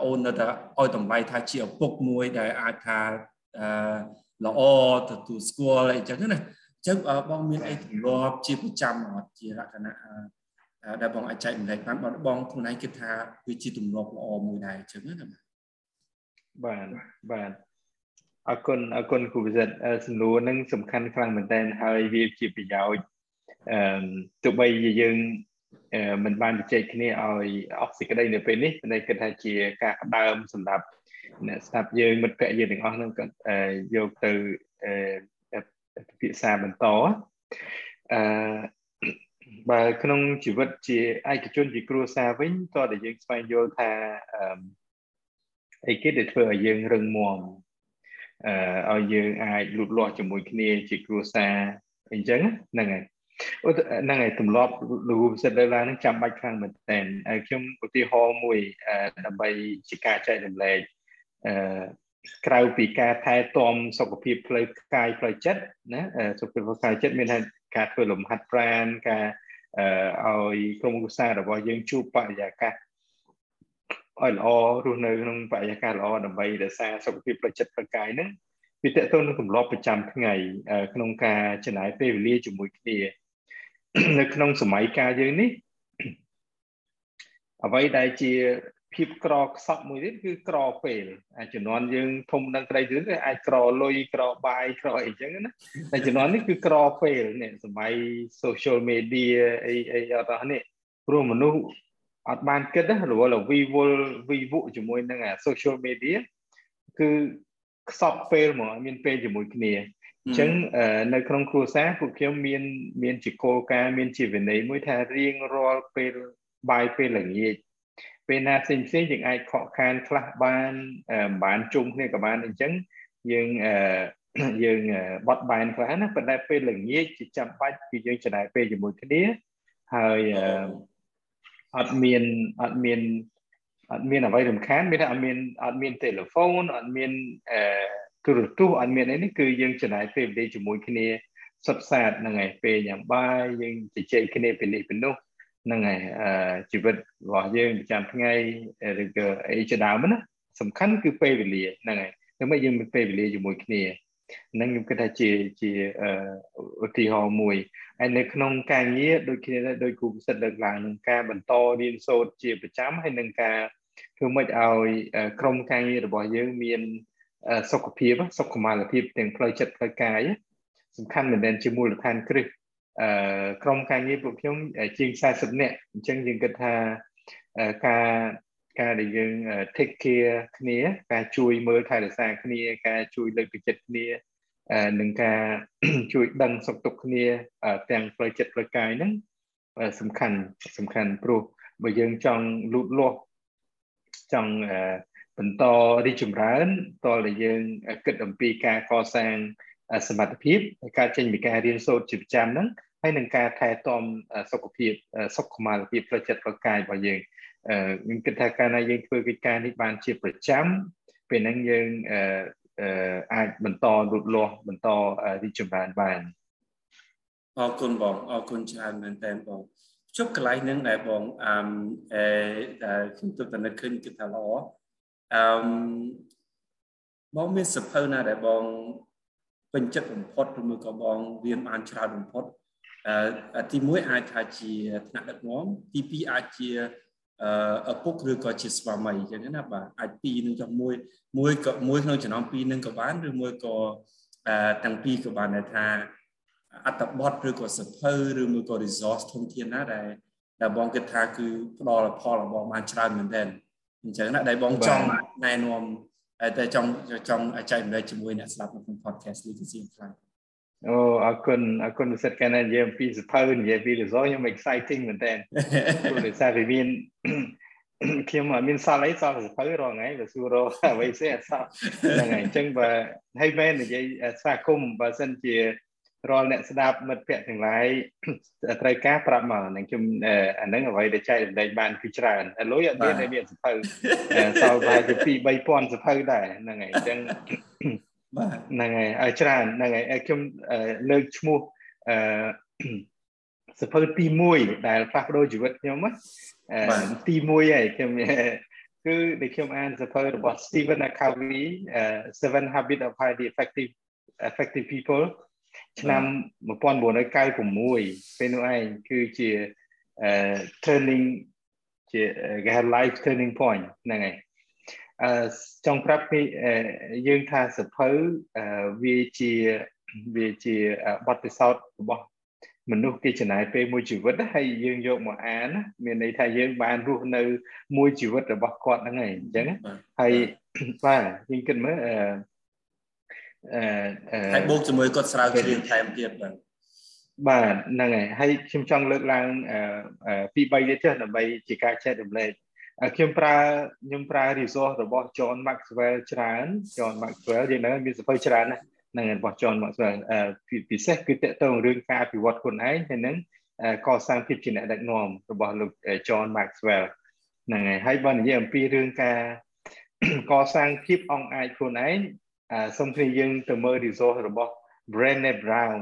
S1: អូននៅតែឲ្យតម្លៃថាជាឪពុកមួយដែលអាចថាអឺល្អទទួលស្គាល់អីចឹងណាចឹងបងមានអីទម្លាប់ជាប្រចាំអត់ជាលក្ខណៈដែលបងអាចចែកម្លែកបានបងបងខ្លួនឯងគិតថាវាជាទម្លាប់ល្អមួយដែរចឹងណា
S2: បាទបាទអរគុណអរគុណគូវិសិតសំណួរហ្នឹងសំខាន់ខ្លាំងមែនតើហើយវាជាប្រយោជន៍អឺទោះបីជាយើងមិនបានជជែកគ្នាឲ្យអស់សេចក្តីនៅពេលនេះតែគិតថាជាការផ្ដើមសម្រាប់អ្នកស្ដាប់យើងមិត្តភ័ក្តិយើងទាំងអស់ហ្នឹងក៏យកទៅពិភាក្សាបន្តអឺបើក្នុងជីវិតជាឯកជនជាគ្រួសារវិញតើតែយើងស្វែងយល់ថា អីគេដែលធ្វើឲ្យយើងរឹងមាំអឺឲ្យយើងអាចលូតលាស់ជាមួយគ្នាជាគ្រួសារអញ្ចឹងហ្នឹងហើយអូហ្នឹងហើយទម្លាប់លោកពិសិដ្ឋលើឡើងហ្នឹងចាំបាច់ខ្លាំងមែនតើខ្ញុំឧទាហរណ៍មួយដើម្បីជាការចែករំលែកអឺក្រៅពីការថែទាំសុខភាពផ្លូវកាយផ្លូវចិត្តណាសុខភាពផ្លូវកាយចិត្តមានថាការធ្វើលំហាត់ប្រាណការឲ្យក្រុមគ្រួសាររបស់យើងជួបបរិយាកាស ឲ្យល្អរស់នៅក្នុងបរិយាកាសល្អដើម្បីរក្សាសុខភាពផ្លូវចិត្តផ្លូវកាយហ្នឹងវាតកតទៅនឹងទម្លាប់ប្រចាំថ្ងៃក្នុងការចំណាយពេលវេលាជាមួយគ្នានៅក្នុងសម័យកាលយើងនេះអ្វីដែលជាភាពក្រខ្សក់មួយទៀតគឺក្រពេលជំនាន់យើងធំដឹងក្តីទៅអាចក្រលុយក្របាយក្រអីចឹងណាតែជំនាន់នេះគឺក្រពេលនេះសម័យ social media អីអីអត់នេះព្រោះមនុស្ស អត់បានគិតណារវល់វីវល់វីវជាមួយនឹង social media គឺខ្សត់ពេលហ្មងមានពេលជាមួយគ្នាអញ្ចឹងនៅក្នុងគ្រួសារពួកខ្ញុំមានមានជាគោលការណ៍មានជាវិន័យមួយថារៀងរាល់ពេលបាយពេលល្ងាចពេលណាផ្សេងផ្សេងយើងអាចខកខានខ្លះបានមិនបានជុំគ្នាក៏បានអញ្ចឹងយើងយើងបត់បែនខ្លះណាប៉ុន្តែពេលល្ងាចជាចាំបាច់គឺយើងចំណាយពេលជាមួយគ្នាហើយ អត់មានអត់មានអត់មានអ្វីរំខានមានថាអត់មានអត់មានទូរស័ព្ទអត់មានអឺទូរទស្សន៍អត់មានអីនេះគឺយើងចំណាយពេលវេលាជាមួយគ្នាសុទ្ធសាធហ្នឹងហើយពេលញ៉ាំបាយយើងជជែកគ្នាពីនេះពីនោះហ្នឹងហើយអឺជីវិតរបស់យើងប្រចាំថ្ងៃឬក៏អីជាដើមណាសំខាន់គឺពេលវេលាហ្នឹងហើយដើម្បីយើងមានពេលវេលាជាមួយគ្នា ហ្នឹងខ្ញុំគិតថាជាជាឧទាហរណ៍មួយហើយនៅក្នុងការងារដូចគ្នាដោយគូពិសិដ្ឋលើកឡើងនឹងការបន្តរៀនសូត្រជាប្រចាំហើយនឹងការធ្វើម៉េចឲ្យក្រុមការងាររបស់យើងមានសុខភាពសុខុមាលភាពទាំងផ្លូវចិត្តផ្លូវកាយសំខាន់មែនទែនជាមូលដ្ឋានគ្រឹះអឺក្រុមការងារពួកខ្ញុំជាង40នាក់អញ្ចឹងយើងគិតថាការ ការដែលយើង take care គ្នា ការជួយមើលថែរក្សាគ្នា ការជួយលើកទឹកចិត្តគ្នានឹងការជួយដឹងសុខទុក្ខគ្នាទាំងផ្លូវចិត្តផ្លូវកាយហ្នឹងសំខាន់សំខាន់ព្រោះបើយើងចង់លូតលាស់ចង់បន្តរីកចម្រើនតលតែយើងគិតអំពីការកសាងសមត្ថភាពការចេញពីការរៀនសូត្រជាប្រចាំហ្នឹងហើយនឹងការថែទាំសុខភាពសុខុមាលភាពផ្លូវចិត្តផ្លូវកាយរបស់យើង ខ្ញុំគិតថាកាលណាយើងធ្វើកិច្ចការនេះបានជាប្រចាំពេលហ្នឹងយើងអាចបន្តលូតលាស់បន្តរីកចម្រើនបាន
S1: អរគុណបងអរគុណច្រើនមែនតើបងជប់កន្លែងហ្នឹងដែលបងអឺអឺដែលខ្ញុំទិដ្ឋានឃើញគឺថាល្អអឺបងមានសភៅណាដែលបងពេញចិត្តបំផុតឬមួយក៏បងរៀនបានច្រើនបំផុតអឺទី1អាចថាជាថ្នាក់ដឹកនាំទី2អាចជាអឺ ឪពុកឬក៏ជាស្វាមីអញ្ចឹងណាបាទអាចពីរនឹងចុះមួយមួយក៏មួយក្នុងចំណោមពីរនឹងក៏បានឬមួយក៏អឺទាំងពីរក៏បានដែលថាអត្តបទឬក៏សភៅឬមួយក៏ resource ធនធានណាដែលដែលបងគិតថាគឺផ្ដល់ផលរបស់បានច្រើនមែនទែនអញ្ចឹងណាដែលបងចង់ណែនាំតែចង់ចង់ចែករំលែកជាមួយអ្នកស្ដាប់នៅក្នុង podcast នេះគឺជាខ្លាំង
S2: អូអរគុណអរគុណពិសេសកាលណានិយាយអំពីសភៅនិយាយពី result ខ្ញុំ exciting មែនតើព្រោះដោយសារវាមានខ្ញុំអត់មានសល់អីសល់សភៅរងថ្ងៃបើសួររកអ្វីផ្សេងអត់សល់ហ្នឹងហើយអញ្ចឹងបើហើយមែននិយាយស្វាគមន៍បើសិនជារាល់អ្នកស្ដាប់មិត្តភ័ក្តិទាំងឡាយត្រូវការប្រាប់មកនឹងខ្ញុំអាហ្នឹងអ្វីដែលចែករំលែកបានគឺច្រើនលុយអត់មានតែមានសភៅសល់ប្រហែលជា2 3000សភៅដែរហ្នឹងហើយអញ្ចឹង បាទហ្នឹងហើយឲ្យច្រើនហ្នឹងហើយខ្ញុំលើកឈ្មោះអឺសភៅទី1ដែលផ្លាស់ប្ដូរជីវិតខ្ញុំទី1ហើយខ្ញុំគឺដែលខ្ញុំអានសភៅរបស់ Stephen Covey Seven Habits of Highly Effective Effective People ឆ្នាំ1996ពេលនោះឯងគឺជា turning ជាគេហៅ life turning point ហ្នឹងហើយអឺ ចង់ប្រាប់ពីយើងថាសភៅវាជាវាជាបទពិសោធន៍របស់មនុស្សគេចំណាយពេលមួយជីវិតហើយយើងយកមកអានមានន័យថាយើងបានរស់នៅមួយជីវិតរបស់គាត់ហ្នឹងហើយអញ្ចឹងហើយបាទយើងគិតមើលអឺ
S1: អឺហើយបូកជាមួយគាត់ស្រាវជ្រាវថែមទៀតបាទ
S2: បាទហ្នឹងហើយហើយខ្ញុំចង់លើកឡើងអឺពី3ទៀតចុះដើម្បីជាការចែករំលែក ខ្ញុំប្រើខ្ញុំប្រើ resource របស់ John Maxwell ច្រើន John Maxwell យើងដឹងមានសភៅច្រើនណាស់នឹងរបស់ John Maxwell ពិសេសគឺតកតងរឿងការអភិវឌ្ឍខ្លួនឯងហើយនឹងកសាងភាពជាអ្នកដឹកនាំរបស់លោក John Maxwell ហ្នឹងហើយហើយបើនិយាយអំពីរឿងការកសាងភាពអង្អាចខ្លួនឯងសូមគ្នាយើងទៅមើល resource របស់ Brené Brown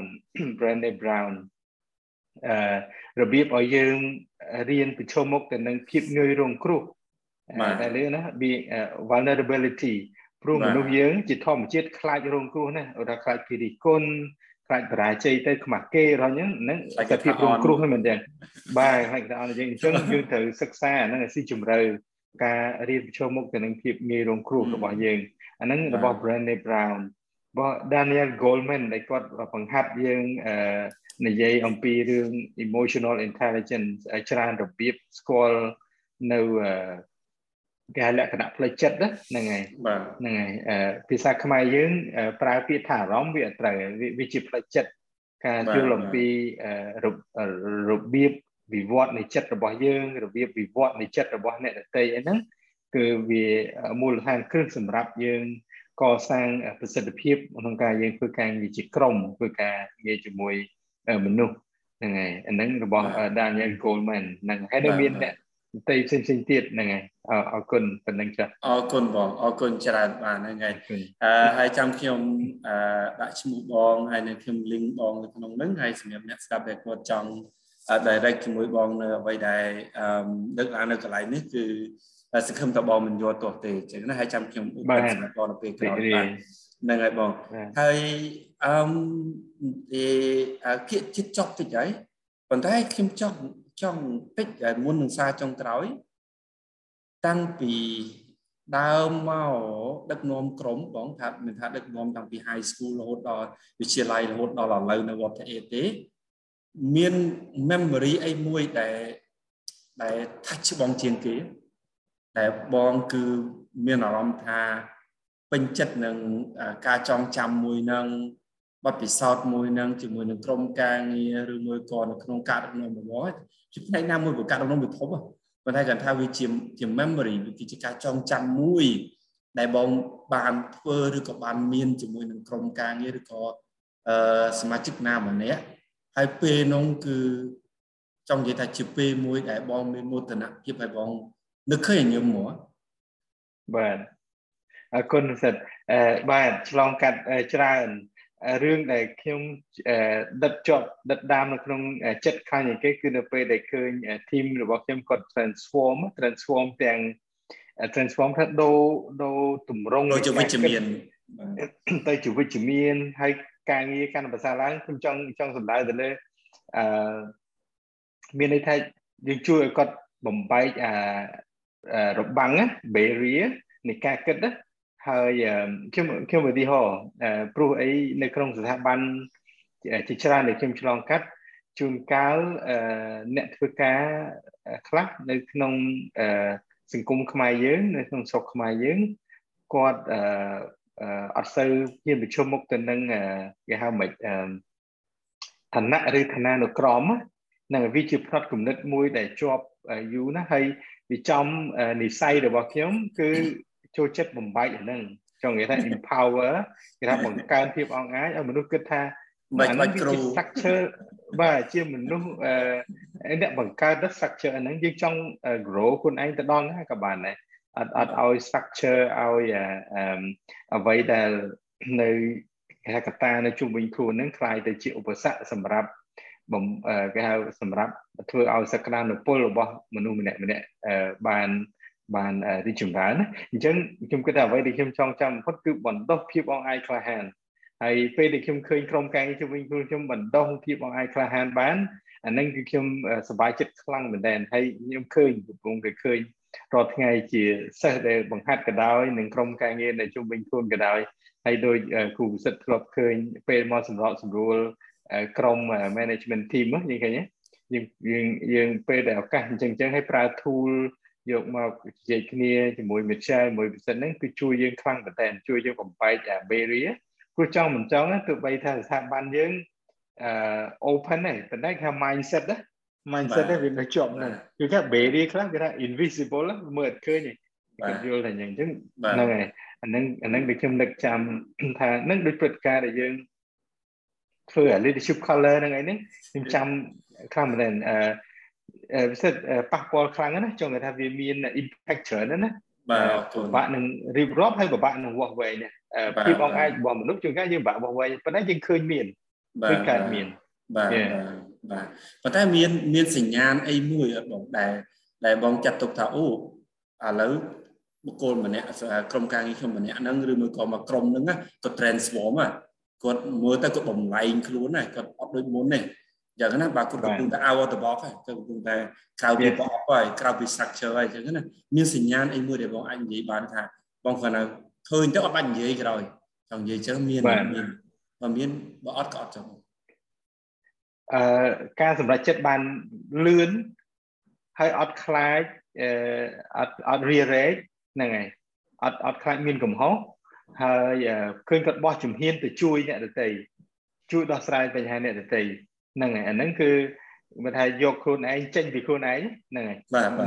S2: Brené Brown អឺ របៀបឲ្យយើងរៀនប្រឈមមុខទៅនឹងភាពងាយរងគ្រោះតែលើណា be vulnerability ព្រោះមនុស្សយើងជាធម្មជាតិខ្លាចរងគ្រោះណាឧទាហរណ៍ខ្លាចពីរិះគន់ខ្លាចបរាជ័យទៅខ្មាស់គេរហហ្នឹងហ្នឹងតែភាពរងគ្រោះហ្នឹងមែនទេបាទហើយគេអត់យើងអញ្ចឹងយើងត្រូវសិក្សាហ្នឹងឲ្យស៊ីជម្រៅការរៀនប្រឈមមុខទៅនឹងភាពងាយរងគ្រោះរបស់យើងអាហ្នឹងរបស់ Brené Brown របស់ Daniel Goleman ដែលគាត់បង្ហាត់យើងអឺ និយាយអំពីរឿង emotional intelligence ច្រើនរបៀបស្គាល់នៅគេហៅលក្ខណៈផ្លូវចិត្តហ្នឹងហើយ
S1: បាទ
S2: ហ្នឹងហើយភាសាខ្មែរយើងប្រើពាក្យថាអារម្មណ៍វាអត់ត្រូវវាជាផ្លូវចិត្តការយល់អំពីរបៀបវិវត្តនៃចិត្តរបស់យើងរបៀបវិវត្តនៃចិត្តរបស់អ្នកដទៃអីហ្នឹងគឺវាមូលដ្ឋានគ្រឹះសម្រាប់យើងកសាងប្រសិទ្ធភាពក្នុងការយើងធ្វើការងារជាក្រុមធ្វើការងារជាមួយ មនុស្សហ្នឹងហើយអាហ្នឹងរបស់ Daniel Goleman ហ្នឹងហើយនៅមានអ្នកទីផ្សេងផ្សេងទៀតហ្នឹងហើយអរគុណប៉ុណ្្នឹងចា៎
S1: អរគុណបងអរគុណច្រើនបាទហ្នឹងហើយអឺហើយចាំខ្ញុំអឺដាក់ឈ្មោះបងហើយនៅខ្ញុំ link បងនៅក្នុងហ្នឹងហើយសម្រាប់អ្នកស្ដាប់ដែលគាត់ចង់ direct ជាមួយបងនៅអ្វីដែលអឺដឹកឡើងនៅកន្លែងនេះគឺសង្ឃឹមតបងមិនយល់ទាស់ទេអញ្ចឹងណាហើយចាំខ្ញុំឧបត្ថម្ភបងនៅពេលក្រោយបាទ ហ្នឹងហើយបងហើយអឺភាគចិត្តចប់តិចហើយប៉ុន្តែខ្ញុំចង់ចង់តិចមុននឹងសារចុងក្រោយ តាំងពីដើមមកដឹកនាំក្រុមបងថាមិនថាដឹកនាំតាំងពី high school រហូតដល់វិទ្យាល័យរហូតដល់ឥឡូវនៅវត្តអេទេមាន memory អីមួយដែលដែល touch បងជាងគេតែបងគឺមានអារម្មណ៍ថា ពេញចិត្តនឹងការចងចាំមួយនឹងបទពិសោធន៍មួយនឹងជាមួយនឹងក្រុមការងារឬមួយក៏នៅក្នុងការដឹកនាំរបស់ជាផ្នែកណាមួយ của ការដឹកនាំវាធំប៉ុន្តែគាត់ថាវាជាជា memory វាគឺជាការចងចាំមួយ ដែលបងបានធ្វើឬក៏បានមានជាមួយនឹងក្រុមការងារឬក៏អឺសមាជិកណាម្នាក់ហើយពេលនោះគឺចង់និយាយថាជាពេលមួយដែលបងមានមោទនភាពហើយបងនឹកឃើញញឹមមក
S2: បាទ អរគុណសិតអឺបាទឆ្លងកាត់ច្រើនរឿងដែលខ្ញុំដិតជាប់ដិតដាមនៅក្នុងចិត្តខាងនេះគេគឺនៅពេលដែលឃើញ team របស់ខ្ញុំគាត់ transform transform ទាំង transform ថាដូរដូរទម្រង់
S1: ទៅជាវិជ្ជមាន
S2: ទៅជាវិជ្ជមានហើយការងារកាន់ភាសាឡើងខ្ញុំចង់ចង់សម្ដៅទៅលើអឺមានន័យថាយើងជួយឲ្យគាត់បំបែកអារបាំង barrier នៃការគិតណា ហើយខ្ញុំខ្ញុំឧទាហរណ៍ព្រោះអីនៅក្នុងស្ថាប័នជាច្រើនដែលខ្ញុំឆ្លងកាត់ជួនកាលអ្នកធ្វើការខ្លះនៅក្នុងសង្គមខ្មែរយើងនៅក្នុងស្រុកខ្មែរយើងគាត់អត់សូវជាប្រជុំមុខទៅនឹងគេហៅមិនឋានៈឬឋានានុក្រមហ្នឹងវាជាផ្នត់គំនិតមួយដែលជាប់យូរណាស់ហើយវាចំនិស័យរបស់ខ្ញុំគឺ ចូលចិត្តបំបែកអាហ្នឹងចង់និយាយថា empower គេថាបង្កើនភាពអង្អាចឲ្យមនុស្សគិតថា
S1: មិនបាច់គ្រូ
S2: structure បាទជាមនុស្សអ្នកបង្កើត structure ហ្នឹងយើងចង់ grow ខ្លួនឯងទៅដល់ណាក៏បានដែរអត់អត់ឲ្យ structure ឲ្យអ្វីដែលនៅគេហៅកតានៅជុំវិញខ្លួនហ្នឹងคล้ายទៅជាឧបសគ្គសម្រាប់បំគេហៅសម្រាប់ធ្វើឲ្យសក្តានុពលរបស់មនុស្សម្នាក់ម្នាក់បាន បានរីកចម្រើនអញ្ចឹងខ្ញុំគិតថាអ្វីដែលខ្ញុំចង់ចាំបំផុតគឺបណ្ដុះភាពអង្អាចក្លាហានហើយពេលដែលខ្ញុំឃើញក្រុមការងារជុំវិញខ្លួនខ្ញុំបណ្ដុះភាពអង្អាចក្លាហានបានអានឹងគឺខ្ញុំសប្បាយចិត្តខ្លាំងមែនទែនហើយខ្ញុំឃើញកំពុងតែឃើញរាល់ថ្ងៃជាសិស្សដែលបង្ហាត់ក៏ដោយនិងក្រុមការងារដែលជុំវិញខ្លួនក៏ដោយហើយដោយគ្រូវិសិទ្ធធ្លាប់ឃើញពេលមកសម្របសម្រួលក្រុម management team យើងឃើញយើងយើងយើងពេលដែលឱកាសអញ្ចឹងអញ្ចឹងឲ្យប្រើ tool យកមកជជែកគ្នាជាមួយ Michelle ជាមួយពិសិដ្ឋហ្នឹងគឺជួយយើងខ្លាំងមែនតើជួយយើងបំបែកអា barrier ព្រោះចង់មិនចង់ទោះបីថាស្ថាប័នយើងអឺ open ទេប៉ុន្តែគេ mindset ណា mindset វានៅជាប់ហ្នឹងគឺគេ barrier ខ្លះគេថា invisible មើលអត់ឃើញទេគាត់យល់ថាយ៉ាងអញ្ចឹងហ្នឹងហើយអាហ្នឹងអាហ្នឹងដូចខ្ញុំនឹកចាំថាហ្នឹងដូចព្រឹត្តិការណ៍ដែលយើងធ្វើ leadership color ហ្នឹងឯនេះខ្ញុំចាំខ្លាំងមែនអឺ ពិសេសប៉ះពាល់ខ្លាំងណាស់ចង់ថាវាមាន impact ច្រើនណាស់
S1: បាទ
S2: ពិបាកនឹងរៀបរាប់ហើយពិបាកនឹងវាស់វែងណាភាពអង្អាចរបស់មនុស្សជួនកាលយើងពិបាកវាស់វែងប៉ុន្តែយើងឃើញមាន
S1: ឃើញកើតមានបាទបាទប៉ុន្តែមានមានសញ្ញាណអីមួយអត់បងដែលដែលបងចាត់ទុកថាអូឥឡូវបុគ្គលម្នាក់ក្រុមការងារខ្ញុំម្នាក់ហ្នឹងឬមួយក៏មកក្រុមហ្នឹងគាត់ transform គាត់មើលទៅគាត់បំលែងខ្លួនណាគាត់អត់ដូចមុនទេ យ៉ាងណាបាទគាត់កំពុងតែ out of the box ហើយគាត់កំពុងតែក្រៅពីប្រអប់ហើយក្រៅពី structure ហើយអញ្ចឹងណាមានសញ្ញាណអីមួយដែលបងអាចនិយាយបានថាបងគាត់នៅឃើញទៅអត់បាច់និយាយក្រោយចង់និយាយអញ្ចឹងមានមានបើមានបើអត់ក៏អត់ចឹង
S2: អឺការសម្រេចចិត្តបានលឿនហើយអត់ខ្លាចអឺអត់អត់រីរែកហ្នឹងហើយអត់អត់ខ្លាចមានកំហុសហើយឃើញគាត់បោះជំហានទៅជួយអ្នកដទៃជួយដោះស្រាយបញ្ហាអ្នកដទៃ ហ្នឹងហើយអាហ្នឹងគឺមិនថាយកខ្លួនឯងចេញពីខ្លួនឯងហ្នឹងហើយ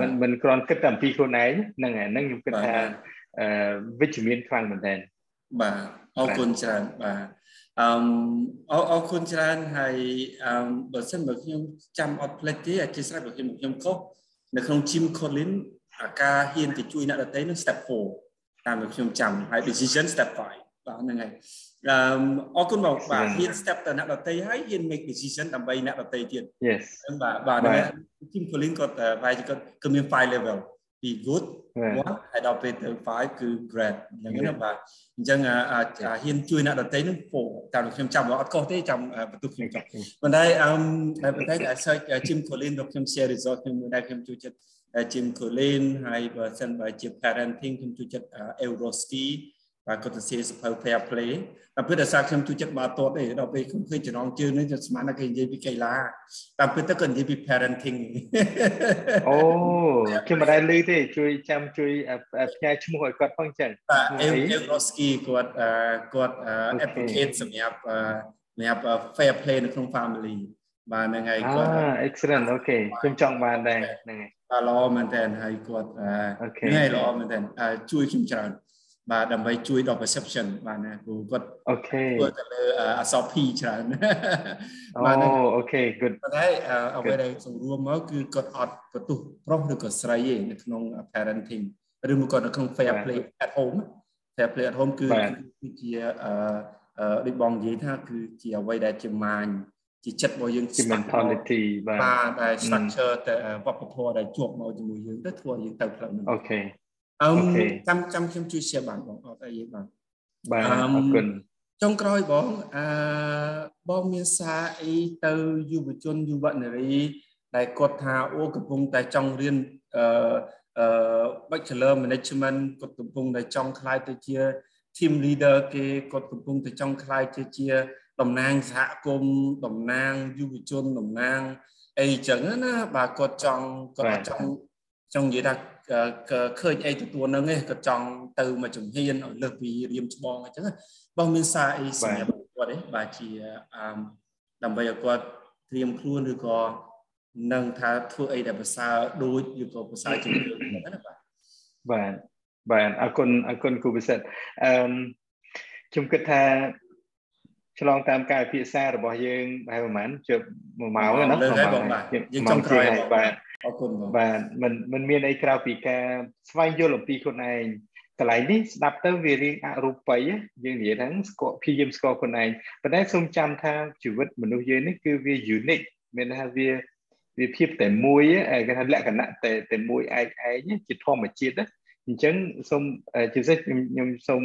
S2: មិនមិនគ្រាន់គិតតែអំពីខ្លួនឯងហ្នឹងហើយហ្នឹងខ្ញុំគិតថាវិជ្ជមានខ្លាំងមែនទែន
S1: បាទអរគុណច្រើនបាទអឺអរអរគុណច្រើនហើយអឺបើសិនបើខ្ញុំចាំអត់ផ្លេចទេអធិស្ឋានរបស់ខ្ញុំខ្ញុំខុសនៅក្នុង Jim Collins អាការហ៊ានទៅជួយអ្នកដទៃនឹង step 4តាមដែលខ្ញុំចាំហើយ decision step 5បាទហ្នឹងហើយ អឺអរគុណបងបាទហ៊ាន step ទៅអ្នកដទៃហើយហ៊ាន make decision ដើម្បីអ្នកដទៃទៀត
S2: Yes
S1: ហ្នឹងបាទបាទហ្នឹងហើយ Jim Collins គាត់បែរជាគាត់គឺមាន5 level ពី good 1ហើយដល់ពេលទៅ5គឺ great អញ្ចឹងណាបាទអញ្ចឹងអាហ៊ានជួយអ្នកដទៃនឹង4តាមខ្ញុំចាំអត់ខុសទេចាំបន្ទុកខ្ញុំចង់ប៉ុន្តែអឺប៉ុន្តែតែ search Jim Collins របស់ខ្ញុំ share result ខ្ញុំមួយដែលខ្ញុំជួយចិត្ត Jim Collins ហើយបើសិនបើជា parenting ខ្ញុំជួយចិត្ត Euroski បាទគាត់ទៅសៀសភៅ fair play តែពិតដោយសារខ្ញុំជួយចិត្តបាល់ទាត់ទេដល់ពេលខ្ញុំឃើញចំណងជើងនេះស្មានតែគេនិយាយពីកីឡាតាមពិតទៅគាត់និយាយពី parenting
S2: អូខ្ញុំមិនដែលឮទេជួយចាំជួយផ្ញើឈ្មោះឲ្យគាត់ផងចឹង
S1: បាទ Evroski គាត់គាត់ advocate សម្រាប់សម្រាប់ fair play នៅក្នុង family បាទហ្នឹងហើយ
S2: គាត់ excellent អូខេខ្ញុំចង់បានដែរហ្នឹងហើយ
S1: បាទល្អមែនតើហើយគាត់ហ្នឹងហើយល្អមែនតើជួយខ្ញុំច្រើន បាទដើម្បីជួយដល់ perception បាទណាគ្រូគាត់
S2: អូខេធ្វើ
S1: ទៅលើអសរ P ច្រើន
S2: បាទអូខេ good
S1: ប៉ុន្តែអ្វីដែលសង្រួមមកគឺគាត់អត់បន្ទុះប្រុសឬក៏ស្រីទេនៅក្នុង parenting ឬមួយក៏នៅក្នុង fair play at home fair play at home គឺគឺជាអឺដូចបងនិយាយថាគឺជាអ្វីដែលជាម៉ាញជាចិត្តរបស់យើងជា
S2: mentality
S1: បាទបាទដែល structure តែវប្បធម៌ដែលជាប់មកជាមួយយើងទៅធ្វើឲ្យយើងទៅផ្លូវនោះ
S2: អូខេ
S1: អឺចាំចាំខ្ញុំជួយ share បានបងអត់អីទេបាទ
S2: បាទអរគុណ
S1: ចុងក្រោយបងអឺបងមានសារអីទៅយុវជនយុវនារីដែលគាត់ថាអូកំពុងតែចង់រៀនអឺអឺ Bachelor Management គាត់កំពុងតែចង់ខ្លាយទៅជា team leader គេគាត់កំពុងតែចង់ខ្លាយទៅជាតំណាងសហគមន៍តំណាងយុវជនតំណាងអីចឹងណាបាទគាត់ចង់គាត់ចង់ចង់និយាយថា ឃើញអីទទួលនឹងឯងគាត់ចង់ទៅមកជំហានឲ្យលើសពីរៀមច្បងអញ្ចឹងបងមានសារអីសម្រាប់គាត់ទេបាទជាអឺដើម្បីឲ្យគាត់ត្រៀមខ្លួនឬក៏នឹងថាធ្វើអីដែលប្រសើរដូចឬក៏ប្រសើរជាងយើងណាបាទ
S2: បាទបាទអរគុណអរគុណគូពិសិដ្ឋអឺខ្ញុំគិតថាឆ្លងតាមការពិភាក្សារបស់យើងប្រហែលប្រហែលជិប1ម៉ោងណា
S1: លើហើយបងបាទយើងចង់ក្រោយ
S2: បាទ អរគុណបងបាទมันมันមានអីក្រៅពីការស្វែងយល់អំពីខ្លួនឯងកន្លែងនេះស្ដាប់ទៅវារៀងអរូបិយយើងនិយាយថាស្គាល់ព្យាយាមស្គាល់ខ្លួនឯងប៉ុន្តែសូមចាំថាជីវិតមនុស្សយើងនេះគឺវា unique មានថាវាវាភាពតែមួយគេថាលក្ខណៈតែតែមួយឯកឯងជាធម្មជាតិអញ្ចឹងសូមជាពិសេសខ្ញុំខ្ញុំសូម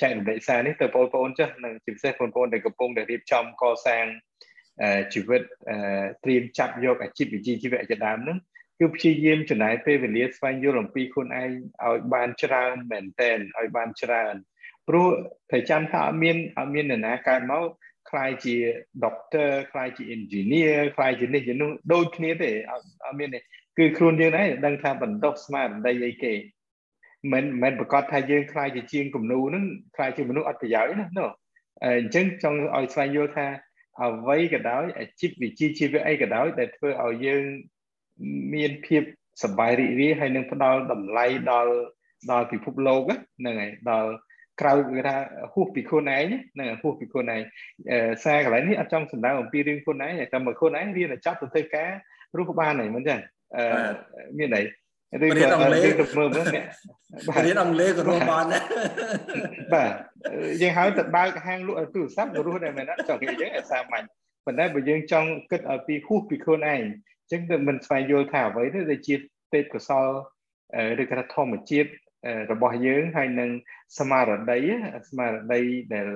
S2: ចែករំលែកសារនេះទៅបងប្អូនចាស់និងជាពិសេសបងប្អូនដែលកំពុងតែរៀបចំកសាង ជីវិតត្រៀមចាប់យកអាជីពវិជ្ជាជីវៈជាដើមហ្នឹងគឺព្យាយាមចំណាយពេលវេលាស្វែងយល់អំពីខ្លួនឯងឲ្យបានច្រើនមែនតែនឲ្យបានច្រើនព្រោះតែចាំថាអត់មានអត់មាននរណាកើតមកខ្លាយជា doctor ខ្លាយជា engineer ខ្លាយជានេះជានោះដូចគ្នាទេអត់អត់មានទេគឺខ្លួនយើងដែរដឹងថាបណ្ដុះស្មារតីអីគេមិនមិនប្រកាសថាយើងខ្លាយជាជាងគំនូហ្នឹងខ្លាយជាមនុស្សអត់ប្រយោជន៍ណានោះអញ្ចឹងចង់ឲ្យស្វែងយល់ថា អ្វីក៏ដោយអាជីពវិជ្ជាជីវៈអីក៏ដោយដែលធ្វើឲ្យយើងមានភាពសប្បាយរីករាយហើយនឹងផ្ដល់តម្លៃដល់ដល់ពិភពលោកហ្នឹងហើយដល់ក្រៅគេថាហួសពីខ្លួនឯងហ្នឹងហួសពីខ្លួនឯងសារកន្លែងនេះអត់ចង់សម្ដៅអំពីរឿងខ្លួនឯងតែមកខ្លួនឯងរៀនចប់ទៅធ្វើការរស់បានហើយមិនចឹងអឺមានអី
S1: ឬរៀនអង់គ្លេសទៅមើលមើលអ្នករៀនអង់គ្លេសក៏រស់បានដែរ
S2: បាទយើងហៅទៅបើកហាងលក់ទូរស័ព្ទក៏រស់ដែរមែនទេចង់និយាយអញ្ចឹងសាមញ្ញប៉ុន្តែបើយើងចង់គិតឲ្យពីហួសពីខ្លួនឯងអញ្ចឹងទៅមិនស្វែងយល់ថាអ្វីទៅដែលជាទេពកោសលឬក៏ធម្មជាតិរបស់យើងហើយនឹងស្មារតីស្មារតីដែល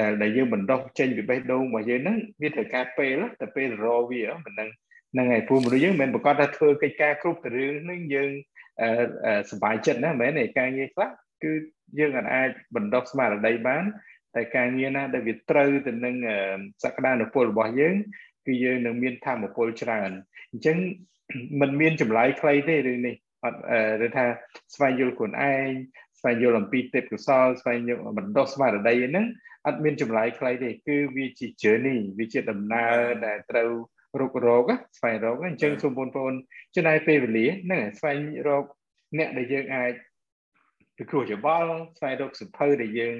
S2: ដែលដែលយើងបណ្ដោះចេញពីបេះដូងរបស់យើងហ្នឹងវាត្រូវការពេលតែពេលរវាមិននឹង ហ្នឹងហើយព្រោះមនុស្សយើងមិនប្រកាសថាធ្វើកិច្ចការគ្រប់ទៅរឿងហ្នឹងយើងសប្បាយចិត្តណាមែនទេការងារខ្លះគឺយើងអាចបណ្ដុះស្មារតីបានតែការងារណាដែលវាត្រូវទៅនឹងសក្តានុពលរបស់យើងគឺយើងនឹងមានធម៌ពលច្រើនអញ្ចឹងมันមានចម្លើយខ្លីទេរឿងនេះអត់ឬថាស្វែងយល់ខ្លួនឯងស្វែងយល់អំពីទេពកោសលស្វែងយល់បណ្ដុះស្មារតីហ្នឹងអត់មានចម្លើយខ្លីទេគឺវាជា journey វាជាដំណើរដែលត្រូវ រុករកស្វែងរកអញ្ចឹងសូមបងប្អូនចំណាយពេលវេលាហ្នឹងស្វែងរកអ្នកដែលយើងអាចពិគ្រោះយោបល់ស្វែងរកសភៅដែលយើង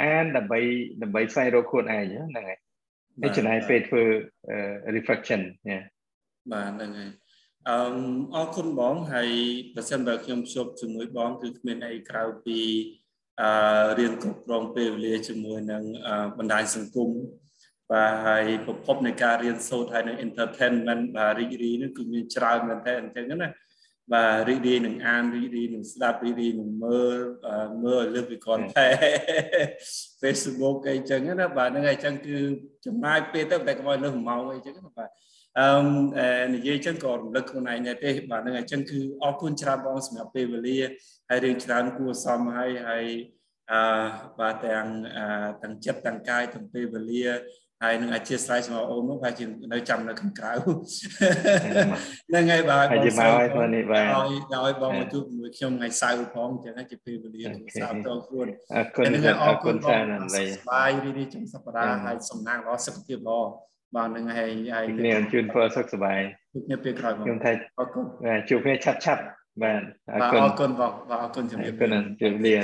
S2: អានដើម្បីដើម្បីស្វែងរកខ្លួនឯងហ្នឹងហើយហើយចំណាយពេលធ្វើ reflection ណា
S1: បាទហ្នឹងហើយអឺអរគុណបងហើយបើសិនបើខ្ញុំជួបជាមួយបងគឺគ្មានអីក្រៅពីអឺរៀនគ្រប់គ្រងពេលវេលាជាមួយនឹងបណ្ដាញសង្គម បាទហើយប្រភពនៃការរៀនសូត្រហើយនឹង entertainment បាទរីករាយនេះគឺមានច្រើនមែនតើអញ្ចឹងណាបាទរីករាយនឹងអានរីករាយនឹងស្ដាប់រីករាយនឹងមើលមើលលើពីគ្រាន់តែ Facebook អីចឹងណាបាទហ្នឹងហើយចឹងគឺចំណាយពេលទៅតែកុំឲ្យលើសម៉ោងអីចឹងបាទអឺនិយាយចឹងក៏រំលឹកខ្លួនឯងដែរទេបាទហ្នឹងហើយចឹងគឺអរគុណច្រើនបងសម្រាប់ពេលវេលាហើយរឿងច្រើនគួរសមហើយហើយអឺបាទទាំងទាំងចិត្តទាំងកាយទាំងពេលវេលា ហើយនឹងអធិស្ឋានសម្រាប់អូននោះប្រហែលជានៅចាំនៅខាងក្រៅហ្នឹងហើយបាទ
S2: បងមកហើយព្រោះនេះបាទ
S1: ឲ្យឲ្យបងមកជួបជាមួយខ្ញុំថ្ងៃសៅរ៍ផងអញ្ចឹងហើយជាពេលវេលាទូរស័ព្ទតខ្លួន
S2: អរគុណអរគុណច្រើនណាស់
S1: សប្បាយរីករាយចុងសប្តាហ៍ហើយសំណាងល្អសុខភាពល្អបាទហ្នឹងហើយហើយ
S2: គ្នាជូនពរសុខសប្បាយ
S1: ជួបគ្នាពេលក្រោយបង
S2: ខ្ញុំថាអរគុណជួបគ្នាឆាប់ឆាប់បាទ
S1: អរគុណអរគុណបងអរគុណជំរាប
S2: លាអរគុណជំរាបលា